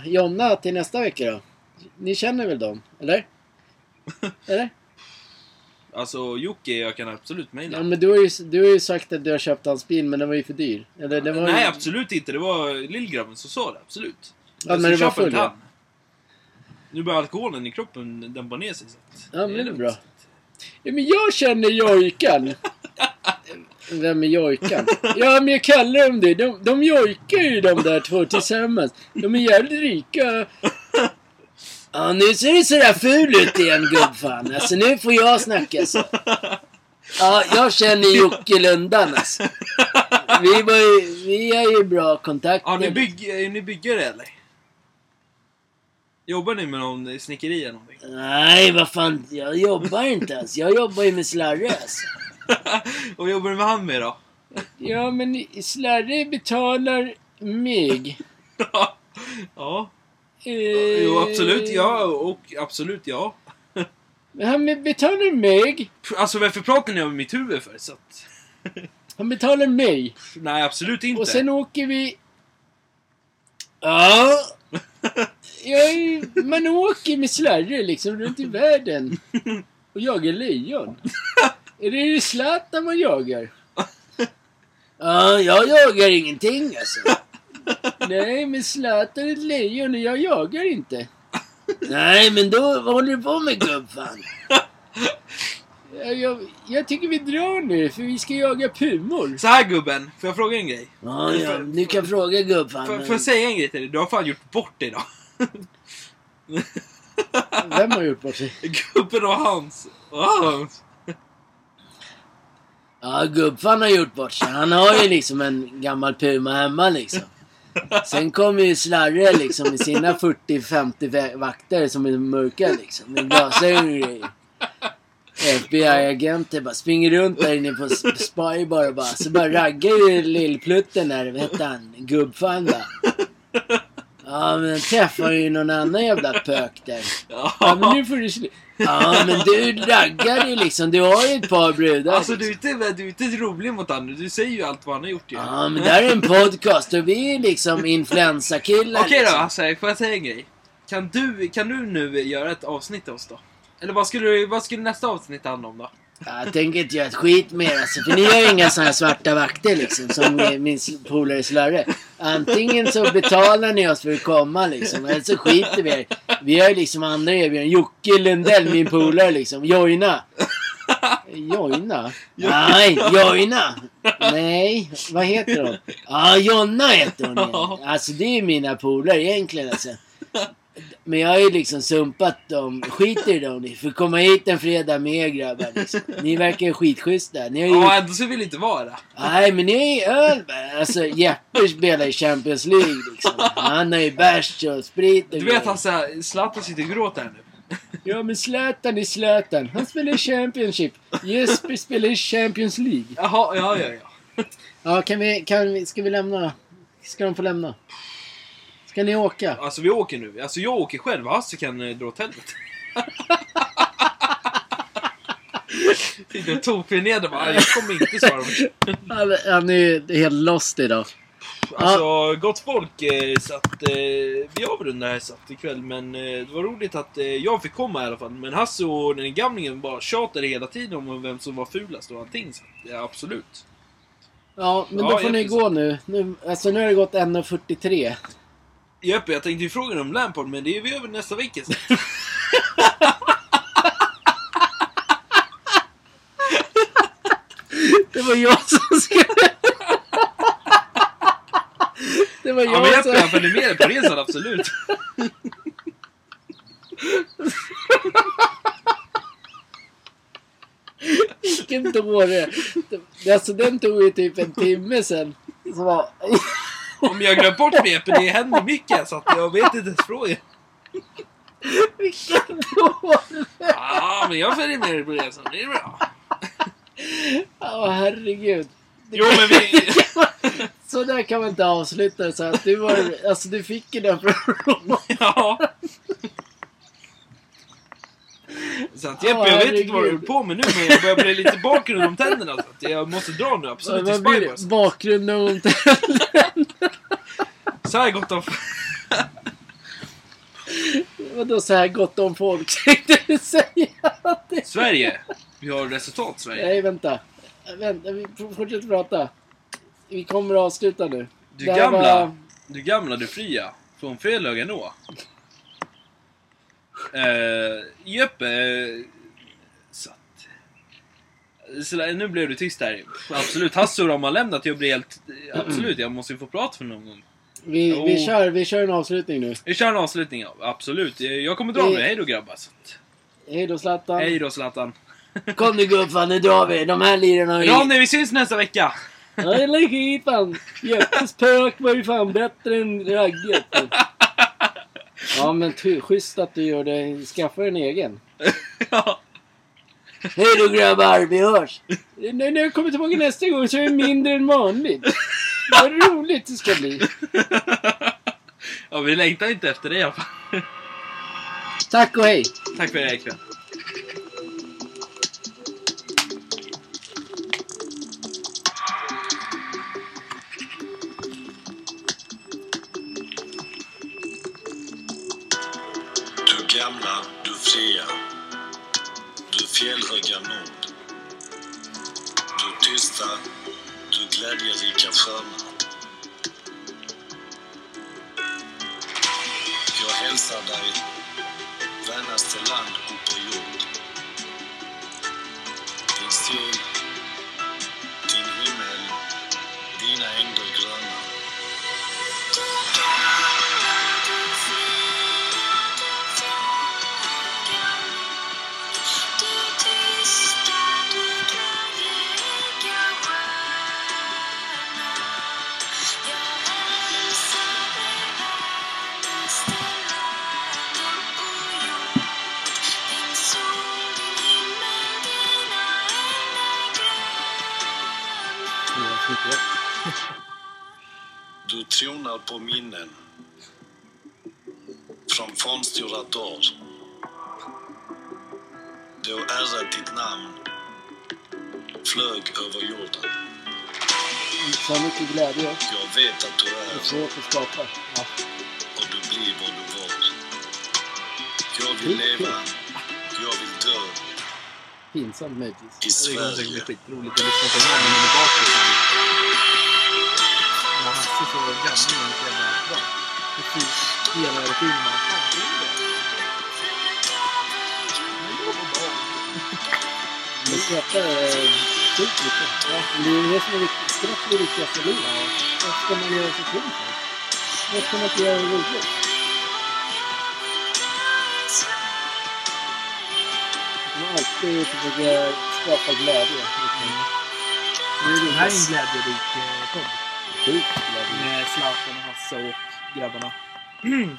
Jonna till nästa vecka då? Ni känner väl dem? Eller? Eller? [laughs] Alltså Jocke, jag kan absolut Ja mejla. men du har, ju, du har ju sagt att du har köpt hans bil men den var ju för dyr. Eller det var Nej, ju... absolut inte. Det var lillgrabben som sa det, absolut. Ja, men det var full, ja. Nu börjar alkoholen i kroppen dämpa ner sig. Så Ja, men det är bra. Ja, men jag känner jojkan. [laughs] Vem är jojkan? Ja, men jag kallar dem det. De, de jojkar ju de där två tillsammans. De är jävligt rika. Ja, nu ser du sådär ful ut igen gubbfan. Alltså nu får jag snacka så. Ja, jag känner Jocke Lundan alltså. Vi, var ju, vi har ju bra kontakt. Ja, ni bygg, är ni byggare eller? Jobbar ni med någon snickeri eller någonting? Nej, vad fan. Jag jobbar inte ens. Jag jobbar ju med slarre alltså. Och [laughs] vad jobbar du med han med då? Ja, men Slarre betalar mig. [laughs] ja. Eh, Jo, absolut ja. Och absolut ja. Han betalar mig. Alltså varför pratar ni om mitt huvud för? Så att, Han betalar mig. nej, absolut inte. Och sen åker vi... Ja. [laughs] Jag är, man åker med Slarre liksom runt i världen. Och jagar lejon. [laughs] Är det Zlatan man jagar? Ja, jag jagar ingenting alltså. Nej, men Zlatan är ett lejon och jag jagar inte. Nej, men då vad håller du på med gubbfan? Jag, jag, jag tycker vi drar nu, för vi ska jaga pumor. Så här gubben, får jag fråga en grej? Ja, ja, du kan fråga gubbfan. Får, får jag säga en grej till dig? Du har fan gjort bort dig idag. Vem har gjort bort sig? Gubben och hans. Och hans. Ja, gubbfan har gjort bort sig. Han har ju liksom en gammal puma hemma liksom. Sen kommer ju Slarre liksom med sina 40-50 vakter som är mörka liksom. Med glasögon och grejer. FBI-agenter bara springer runt där inne på Spy bara och bara. Så bara raggar ju lillplutten där, vad hette han? Gubbfan va? Ja men träffar ju någon annan jävla pök där. Ja men nu får du slu- Ja men du raggar ju liksom. Du har ju ett par brudar. Alltså liksom. du är, inte, du är inte rolig mot honom. Du säger ju allt vad han har gjort ju. Ja, men det här är en podcast och vi är liksom influensakillar. Okej då, liksom. alltså, får jag säga en grej? Kan du, kan du nu göra ett avsnitt till oss då? Eller vad skulle, du- vad skulle nästa avsnitt handla om då? Jag tänker inte göra ett skit med er alltså, för ni har ju inga här svarta vakter liksom, som min polare Slarre. Antingen så betalar ni oss för att komma liksom, eller så skiter vi er. Vi har ju liksom andra erbjudanden. Jocke Lundell, min polare liksom. Joina. Joina? Nej, Joina. Nej, vad heter hon? Ja, Jonna heter hon. Ja. Alltså det är mina polare egentligen alltså. Men jag har ju liksom sumpat dem. Skiter i dem. Ni får komma hit en fredag med er grabbar. Liksom. Ni verkar ju skitschyssta. Ni har ju... Ja, ändå så vill inte vara. Nej men ni har ju öl bara. Alltså Jeppe spelar i Champions League liksom. Han har ju bärs och sprit och Du vet han såhär, Zlatan sitter och gråter här nu. Ja men Zlatan är Zlatan. Han spelar i Championship. Jesper spelar i Champions League. Jaha, ja, ja, ja. Ja kan vi, kan vi, ska vi lämna? Ska de få lämna? Ska ni åka? Alltså vi åker nu. Alltså jag åker själv. Hasse kan eh, dra åt helvete. [laughs] Sitter och tokförnedrar bara. Jag kommer inte svara. Han, han är ju helt lost idag. Alltså, gott folk. eh, Så att, eh, vi avrundar här så att ikväll. Men eh, det var roligt att eh, jag fick komma i alla fall. Men Hasse och den gamlingen bara tjatade hela tiden om vem som var fulast och allting. Så att, ja, absolut. Ja men Ja, då får ni jätteså. gå nu. nu. Alltså nu har det gått 1.43. Jeppe, jag tänkte ju fråga om Lampard, men det är vi över nästa vecka. [laughs] Det var jag som skulle... [laughs] Det var Ja, men jag jag som... följer med dig på resan, absolut. Vilken dåre. Alltså den tog ju typ en timme sen. Så var... Om jag glömt bort Jeppe, det händer mycket så att jag vet inte ens fråga. Vilken [laughs] dåre! Ja, men jag följer med dig på resan, det är bra. Ja, herregud. Jo, men vi... [laughs] Så där kan man inte avsluta så att du var... Alltså du fick ju den från Ja. Så att Jeppe, jag vet inte vad du håller på med nu, men jag börjar bli lite bakgrund om tänderna. Så att jag måste dra nu, absolut, till Vad blir det? Så här gott om... Vadå så här gott om folk [laughs] tänkte du säga? Det- Sverige. Vi har resultat, Sverige. Nej, vänta. Vänta, vi fortsätter prata. Vi kommer att avsluta nu. Du Det här gamla, var- du gamla, du fria. Från Frölunda nå. Uh, Jöp, eh, så att... Så, där, nu blev du tyst här. Absolut, Hasse och de har lämnat. Jag blir helt... Absolut, jag måste ju få prata för någon gång. Vi, Jo. vi, kör, vi kör en avslutning nu. Vi kör en avslutning. Absolut. Jag kommer dra Vi- nu. Hej då grabbar. Så att, Hej då Zlatan. Hej då Zlatan. [laughs] Kom nu gubbfan, nu drar vi. De här lirarna har ju... Ronny, vi syns nästa vecka! Ja, Eller hit fan. Jeppes pök var ju fan bättre än Ragge. Ja men schysst att du gör det. Skaffa en egen. [laughs] ja. Hej då grabbar, vi hörs! När jag kommer tillbaka nästa gång så är det mindre än vanligt. Vad roligt det ska bli. ja, vi längtar inte efter det i alla fall. Tack och hej. Tack för er ikväll. Du gamla, du fria. Du fjällhöga nord. Du tysta, glädje glädjerika förnamn. Jag hälsar dig, vänaste land och på jord. Din sol, din himmel, dina ängder Tronar på minnen från fornstora dagar. Då ärret ditt namn flög över jorden. Så mycket glädje. Jag vet att du Det är är svårt att skapa. Ja. och du blir vad du var. Jag vill leva, jag vill dö Pinsamt möjligtvis. i Det kommer säkert bli Sverige. skitroligt att lyssna på honom när han är bakåt. Ja, så gammal och så jävla bra. Precis. Hela året Fan, det det. Men skrattar är sjukt mycket. Ja, det är det som är viktigt. Skratt är det viktigaste i livet. Vad ska man göra sig kul för? Vad ska man inte göra roligt? Man alltid försöka skapa glädje. Mm. Det här är en glädjerik podd sjukt. Med Zlatan och Hasse och grabbarna. [clears throat]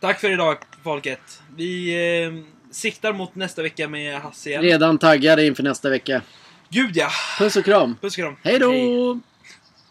Tack för idag folket. Vi eh, siktar mot nästa vecka med Hasse igen. Redan taggade inför nästa vecka. Gud ja! Puss och kram. Puss och kram. Hej då!